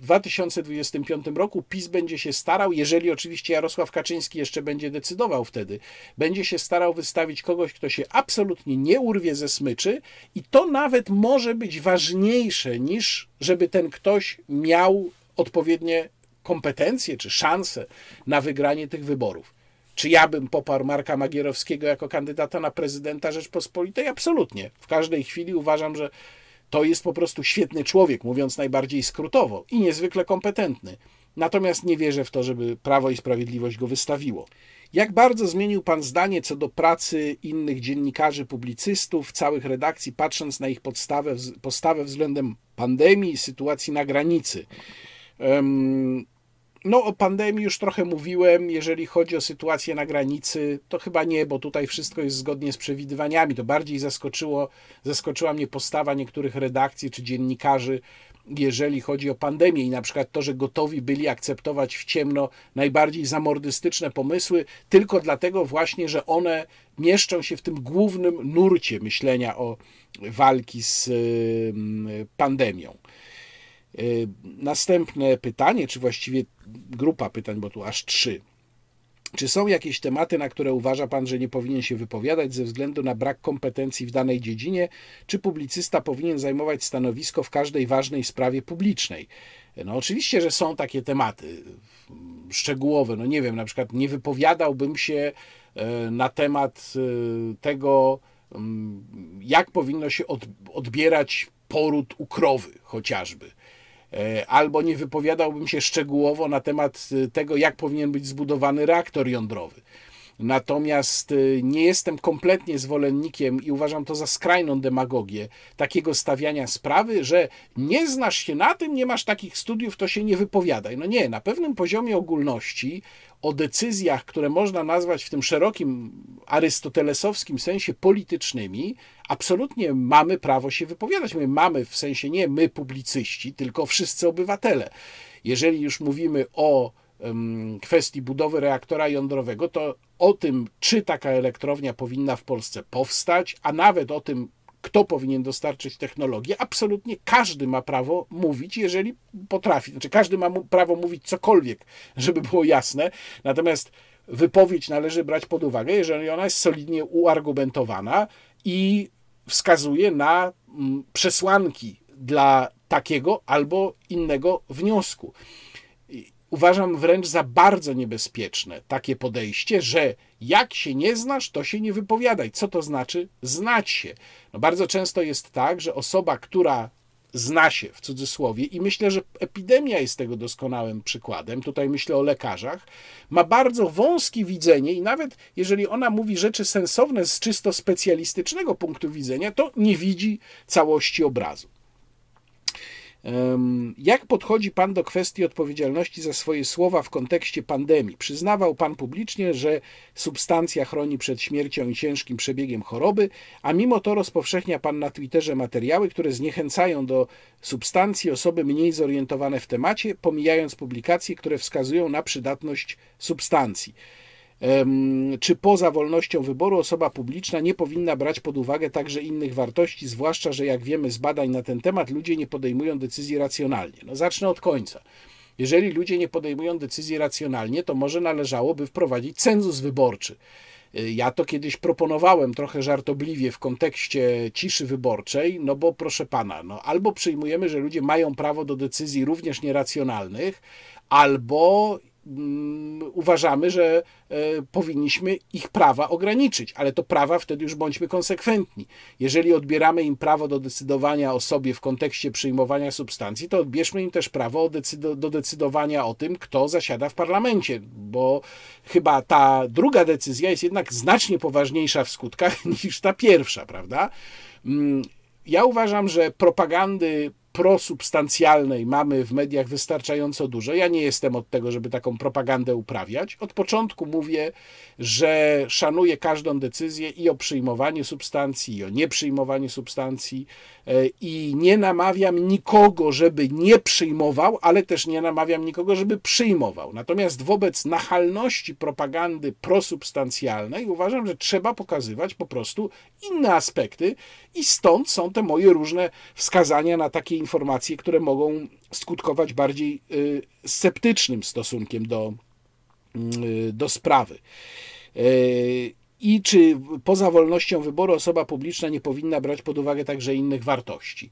2025 roku PiS będzie się starał, jeżeli oczywiście Jarosław Kaczyński jeszcze będzie decydował wtedy, będzie się starał wystawić kogoś, kto się absolutnie nie urwie ze smyczy i to nawet może być ważniejsze niż żeby ten ktoś miał odpowiednie kompetencje czy szanse na wygranie tych wyborów. Czy ja bym poparł Marka Magierowskiego jako kandydata na prezydenta Rzeczpospolitej? Absolutnie. W każdej chwili uważam, że to jest po prostu świetny człowiek, mówiąc najbardziej skrótowo, i niezwykle kompetentny. Natomiast nie wierzę w to, żeby Prawo i Sprawiedliwość go wystawiło. Jak bardzo zmienił Pan zdanie co do pracy innych dziennikarzy, publicystów, całych redakcji, patrząc na ich podstawę, postawę względem pandemii i sytuacji na granicy? No, o pandemii już trochę mówiłem. Jeżeli chodzi o sytuację na granicy, to chyba nie, bo tutaj wszystko jest zgodnie z przewidywaniami. To bardziej zaskoczyło, zaskoczyła mnie postawa niektórych redakcji czy dziennikarzy, jeżeli chodzi o pandemię i na przykład to, że gotowi byli akceptować w ciemno najbardziej zamordystyczne pomysły, tylko dlatego właśnie, że one mieszczą się w tym głównym nurcie myślenia o walki z pandemią. Y, następne pytanie, czy właściwie grupa pytań, bo tu aż trzy. Czy są jakieś tematy, na które uważa Pan, że nie powinien się wypowiadać ze względu na brak kompetencji w danej dziedzinie? Czy publicysta powinien zajmować stanowisko w każdej ważnej sprawie publicznej? No oczywiście, że są takie tematy szczegółowe. No nie wiem, na przykład nie wypowiadałbym się e, na temat e, tego, mm, jak powinno się odbierać poród u krowy chociażby albo nie wypowiadałbym się szczegółowo na temat e, tego, jak powinien być zbudowany reaktor jądrowy. Natomiast e, nie jestem kompletnie zwolennikiem i uważam to za skrajną demagogię takiego stawiania sprawy, że nie znasz się na tym, nie masz takich studiów, to się nie wypowiadaj. No nie, na pewnym poziomie ogólności o decyzjach, które można nazwać w tym szerokim arystotelesowskim sensie politycznymi, absolutnie mamy prawo się wypowiadać. My mamy w sensie nie my publicyści, tylko wszyscy obywatele. Jeżeli już mówimy o kwestii budowy reaktora jądrowego, to o tym, czy taka elektrownia powinna w Polsce powstać, a nawet o tym, kto powinien dostarczyć technologię. Absolutnie każdy ma prawo mówić, jeżeli potrafi. Znaczy, każdy ma prawo mówić cokolwiek, żeby było jasne. Natomiast wypowiedź należy brać pod uwagę, jeżeli ona jest solidnie uargumentowana i wskazuje na mm, przesłanki dla takiego albo innego wniosku. Uważam wręcz za bardzo niebezpieczne takie podejście, że jak się nie znasz, to się nie wypowiadaj. Co to znaczy znać się? No bardzo często jest tak, że osoba, która zna się w cudzysłowie, i myślę, że epidemia jest tego doskonałym przykładem, tutaj myślę o lekarzach, ma bardzo wąskie widzenie i nawet jeżeli ona mówi rzeczy sensowne z czysto specjalistycznego punktu widzenia, to nie widzi całości obrazu. Jak podchodzi Pan do kwestii odpowiedzialności za swoje słowa w kontekście pandemii? Przyznawał Pan publicznie, że substancja chroni przed śmiercią i ciężkim przebiegiem choroby, a mimo to rozpowszechnia Pan na Twitterze materiały, które zniechęcają do substancji osoby mniej zorientowane w temacie, pomijając publikacje, które wskazują na przydatność substancji czy poza wolnością wyboru osoba publiczna nie powinna brać pod uwagę także innych wartości, zwłaszcza, że jak wiemy z badań na ten temat, ludzie nie podejmują decyzji racjonalnie. No zacznę od końca. Jeżeli ludzie nie podejmują decyzji racjonalnie, to może należałoby wprowadzić cenzus wyborczy. Y, ja to kiedyś proponowałem trochę żartobliwie w kontekście ciszy wyborczej, no bo proszę pana, no albo przyjmujemy, że ludzie mają prawo do decyzji również nieracjonalnych, albo uważamy, że e, powinniśmy ich prawa ograniczyć, ale to prawa wtedy już bądźmy konsekwentni. Jeżeli odbieramy im prawo do decydowania o sobie w kontekście przyjmowania substancji, to odbierzmy im też prawo do decydowania o tym, kto zasiada w parlamencie, bo chyba ta druga decyzja jest jednak znacznie poważniejsza w skutkach niż ta pierwsza, prawda? Mm, ja uważam, że propagandy prosubstancjalnej mamy w mediach wystarczająco dużo. Ja nie jestem od tego, żeby taką propagandę uprawiać. Od początku mówię, że szanuję każdą decyzję i o przyjmowaniu substancji, i o nieprzyjmowaniu substancji i nie namawiam nikogo, żeby nie przyjmował, ale też nie namawiam nikogo, żeby przyjmował. Natomiast wobec nachalności propagandy prosubstancjalnej uważam, że trzeba pokazywać po prostu inne aspekty i stąd są te moje różne wskazania na takie informacje, które mogą skutkować bardziej y, sceptycznym stosunkiem do, y, do sprawy. I czy poza wolnością wyboru osoba publiczna nie powinna brać pod uwagę także innych wartości?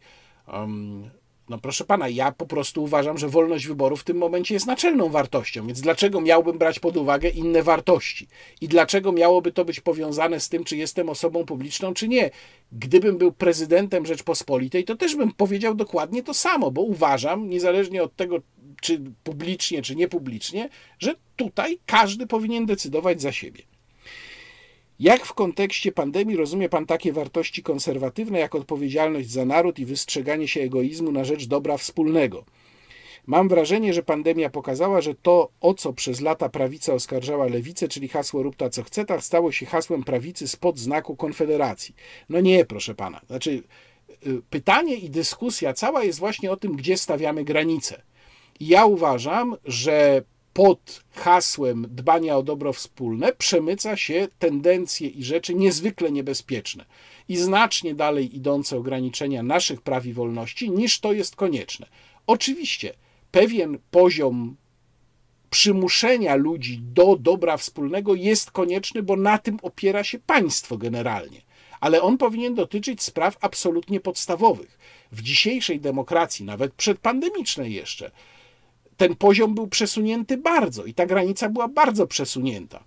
No proszę pana, ja po prostu uważam, że wolność wyboru w tym momencie jest naczelną wartością, więc dlaczego miałbym brać pod uwagę inne wartości? I dlaczego miałoby to być powiązane z tym, czy jestem osobą publiczną, czy nie? Gdybym był prezydentem Rzeczpospolitej, to też bym powiedział dokładnie to samo, bo uważam, niezależnie od tego, czy publicznie, czy niepublicznie, że tutaj każdy powinien decydować za siebie. Jak w kontekście pandemii rozumie Pan takie wartości konserwatywne jak odpowiedzialność za naród i wystrzeganie się egoizmu na rzecz dobra wspólnego? Mam wrażenie, że pandemia pokazała, że to, o co przez lata prawica oskarżała lewicę, czyli hasło rób ta co chce, tak stało się hasłem prawicy spod znaku Konfederacji. No nie, proszę pana. Znaczy, y, pytanie i dyskusja cała jest właśnie o tym, gdzie stawiamy granice. I ja uważam, że pod hasłem dbania o dobro wspólne przemyca się tendencje i rzeczy niezwykle niebezpieczne i znacznie dalej idące ograniczenia naszych praw i wolności niż to jest konieczne. Oczywiście pewien poziom przymuszenia ludzi do dobra wspólnego jest konieczny, bo na tym opiera się państwo generalnie. Ale on powinien dotyczyć spraw absolutnie podstawowych. W dzisiejszej demokracji, nawet przedpandemicznej jeszcze, ten poziom był przesunięty bardzo i ta granica była bardzo przesunięta.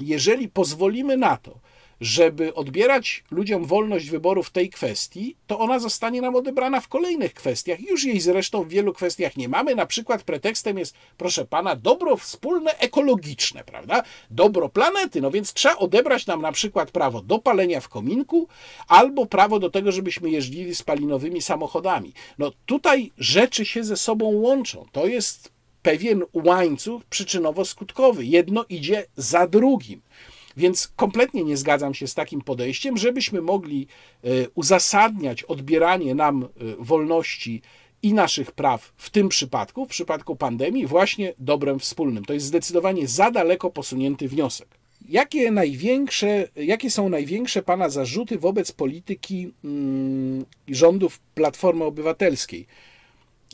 Jeżeli pozwolimy na to, żeby odbierać ludziom wolność wyboru w tej kwestii, to ona zostanie nam odebrana w kolejnych kwestiach. Już jej zresztą w wielu kwestiach nie mamy. Na przykład pretekstem jest, proszę pana, dobro wspólne ekologiczne, prawda? Dobro planety. No więc trzeba odebrać nam na przykład prawo do palenia w kominku albo prawo do tego, żebyśmy jeździli spalinowymi samochodami. No tutaj rzeczy się ze sobą łączą. To jest pewien łańcuch przyczynowo-skutkowy. Jedno idzie za drugim. Więc kompletnie nie zgadzam się z takim podejściem, żebyśmy mogli e, uzasadniać odbieranie nam e, wolności i naszych praw w tym przypadku, w przypadku pandemii, właśnie dobrem wspólnym. To jest zdecydowanie za daleko posunięty wniosek. Jakie, największe, jakie są największe Pana zarzuty wobec polityki mm, rządów Platformy Obywatelskiej?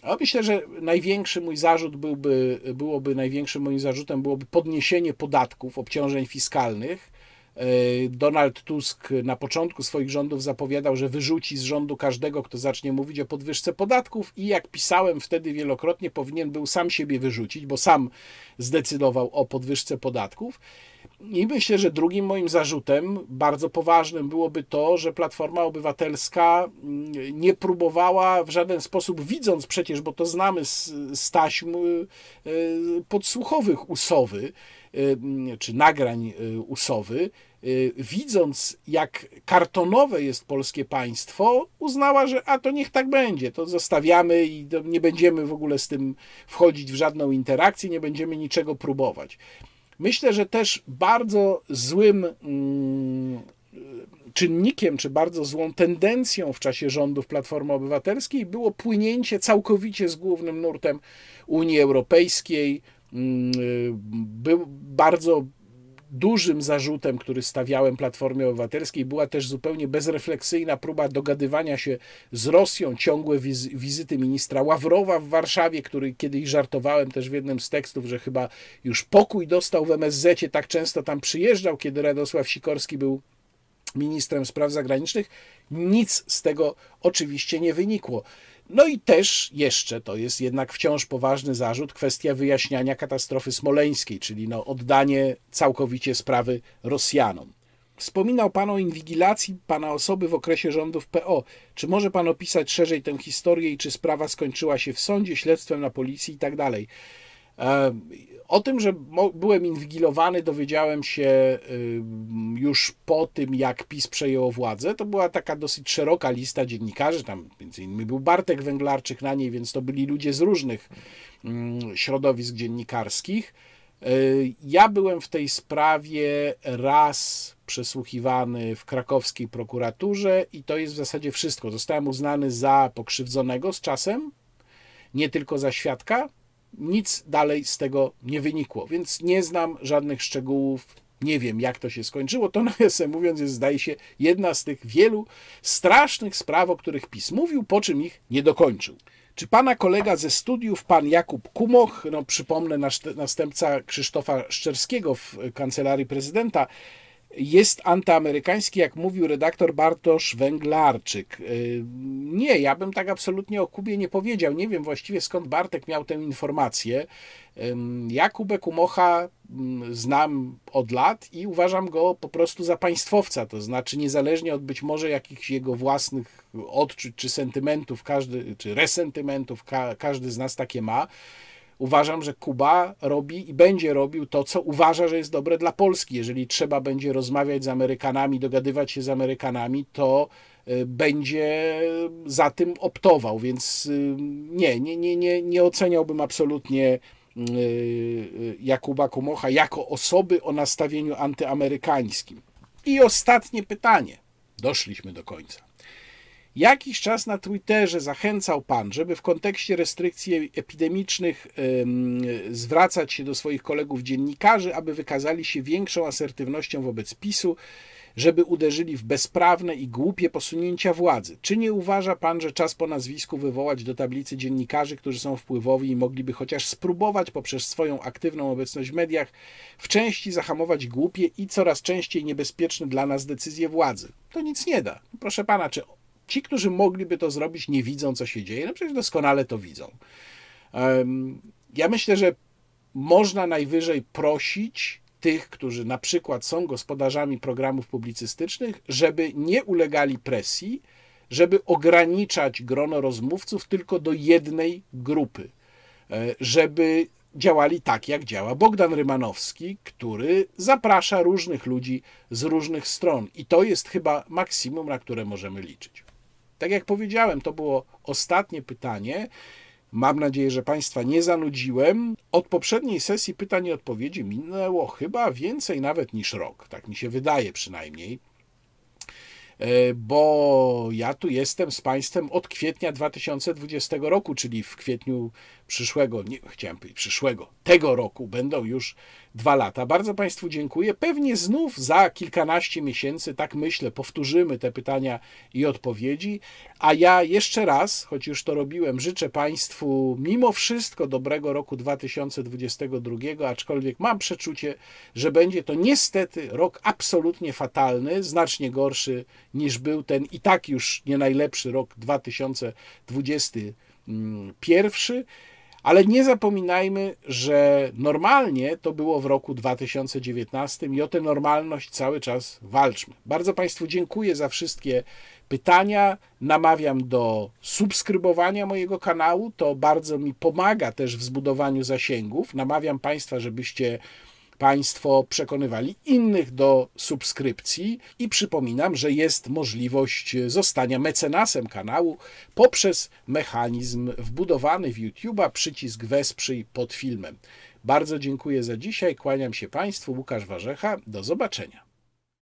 A myślę, że największy mój zarzut byłby, byłoby, największym moim zarzutem byłoby podniesienie podatków, obciążeń fiskalnych, Donald Tusk na początku swoich rządów zapowiadał, że wyrzuci z rządu każdego, kto zacznie mówić o podwyżce podatków, i jak pisałem wtedy wielokrotnie, powinien był sam siebie wyrzucić, bo sam zdecydował o podwyżce podatków. I myślę, że drugim moim zarzutem, bardzo poważnym, byłoby to, że Platforma Obywatelska mm, nie próbowała w żaden sposób, widząc przecież, bo to znamy z, z taśm y, podsłuchowych usowy, y, czy nagrań y, usowy, widząc jak kartonowe jest polskie państwo, uznała, że a to niech tak będzie, to zostawiamy i nie będziemy w ogóle z tym wchodzić w żadną interakcję, nie będziemy niczego próbować. Myślę, że też bardzo złym mm, czynnikiem, czy bardzo złą tendencją w czasie rządów Platformy Obywatelskiej było płynięcie całkowicie z głównym nurtem Unii Europejskiej. Mm, był bardzo dużym zarzutem, który stawiałem Platformie Obywatelskiej, była też zupełnie bezrefleksyjna próba dogadywania się z Rosją, ciągłe wiz wizyty ministra Ławrowa w Warszawie, który kiedyś żartowałem też w jednym z tekstów, że chyba już pokój dostał w MSZ, tak często tam przyjeżdżał, kiedy Radosław Sikorski był ministrem spraw zagranicznych. Nic z tego oczywiście nie wynikło. No i też jeszcze, to jest jednak wciąż poważny zarzut, kwestia wyjaśniania katastrofy smoleńskiej, czyli no oddanie całkowicie sprawy Rosjanom. Wspominał Pan o inwigilacji Pana osoby w okresie rządów PO. Czy może Pan opisać szerzej tę historię i czy sprawa skończyła się w sądzie, śledztwem na policji i tak dalej? O tym, że byłem inwigilowany, dowiedziałem się już po tym, jak PiS przejęło władzę. To była taka dosyć szeroka lista dziennikarzy, tam między innymi był Bartek Węglarczyk na niej, więc to byli ludzie z różnych środowisk dziennikarskich. Ja byłem w tej sprawie raz przesłuchiwany w krakowskiej prokuraturze i to jest w zasadzie wszystko. Zostałem uznany za pokrzywdzonego z czasem, nie tylko za świadka nic dalej z tego nie wynikło, więc nie znam żadnych szczegółów. Nie wiem, jak to się skończyło. To, nawiasem mówiąc, jest, zdaje się, jedna z tych wielu strasznych spraw, o których PiS mówił, po czym ich nie dokończył. Czy pana kolega ze studiów, pan Jakub Kumoch, no przypomnę, następca Krzysztofa Szczerskiego w kancelarii prezydenta, jest antyamerykański, jak mówił redaktor Bartosz Węglarczyk. Y, nie, ja bym tak absolutnie o Kubie nie powiedział. Nie wiem właściwie skąd Bartek miał tę informację. Jakubę Kumocha mm, znam od lat i uważam go po prostu za państwowca, to znaczy niezależnie od być może jakichś jego własnych odczuć czy sentymentów, każdy, czy resentymentów, każdy z nas takie ma uważam, że Kuba robi i będzie robił to, co uważa, że jest dobre dla Polski. Jeżeli trzeba będzie rozmawiać z Amerykanami, dogadywać się z Amerykanami, to y, będzie za tym optował, więc y, nie, nie, nie, nie, nie oceniałbym absolutnie y, Jakuba Kumocha jako osoby o nastawieniu antyamerykańskim. I ostatnie pytanie. Doszliśmy do końca. Jakiś czas na Twitterze zachęcał Pan, żeby w kontekście restrykcji epidemicznych zwracać się do swoich kolegów dziennikarzy, aby wykazali się większą asertywnością wobec PiSu, żeby uderzyli w bezprawne i głupie posunięcia władzy. Czy nie uważa Pan, że czas po nazwisku wywołać do tablicy dziennikarzy, którzy są wpływowi i mogliby chociaż spróbować poprzez swoją aktywną obecność w mediach w części zahamować głupie i coraz częściej niebezpieczne dla nas decyzje władzy? To nic nie da. Proszę Pana, czy Ci, którzy mogliby to zrobić, nie widzą, co się dzieje. No przecież doskonale to widzą. Ja myślę, że można najwyżej prosić tych, którzy na przykład są gospodarzami programów publicystycznych, żeby nie ulegali presji, żeby ograniczać grono rozmówców tylko do jednej grupy, e, żeby działali tak, jak działa Bogdan Rymanowski, który zaprasza różnych ludzi z różnych stron. I to jest chyba maksimum, na które możemy liczyć. Tak jak powiedziałem, to było ostatnie pytanie. Mam nadzieję, że Państwa nie zanudziłem. Od poprzedniej sesji pytań i odpowiedzi minęło chyba więcej nawet niż rok. Tak mi się wydaje przynajmniej. e, bo ja tu jestem z Państwem od kwietnia 2020 roku, czyli w kwietniu przyszłego, nie chciałem powiedzieć przyszłego, tego roku będą już dwa lata. Bardzo Państwu dziękuję. Pewnie znów za kilkanaście miesięcy, tak myślę, powtórzymy te pytania i odpowiedzi. A ja jeszcze raz, choć już to robiłem, życzę Państwu mimo wszystko dobrego roku 2022, aczkolwiek mam przeczucie, że będzie to niestety rok absolutnie fatalny, znacznie gorszy niż był ten i tak już nie najlepszy rok 2021. Ale nie zapominajmy, że normalnie to było w roku 2019 i o tę normalność cały czas walczmy. Bardzo Państwu dziękuję za wszystkie pytania. Namawiam do subskrybowania mojego kanału. To bardzo mi pomaga też w zbudowaniu zasięgów. Namawiam Państwa, żebyście Państwo przekonywali innych do subskrypcji i przypominam, że jest możliwość zostania mecenasem kanału poprzez mechanizm wbudowany w YouTube'a, przycisk wesprzyj pod filmem. Bardzo dziękuję za dzisiaj, kłaniam się Państwu, Łukasz Warzecha, do zobaczenia.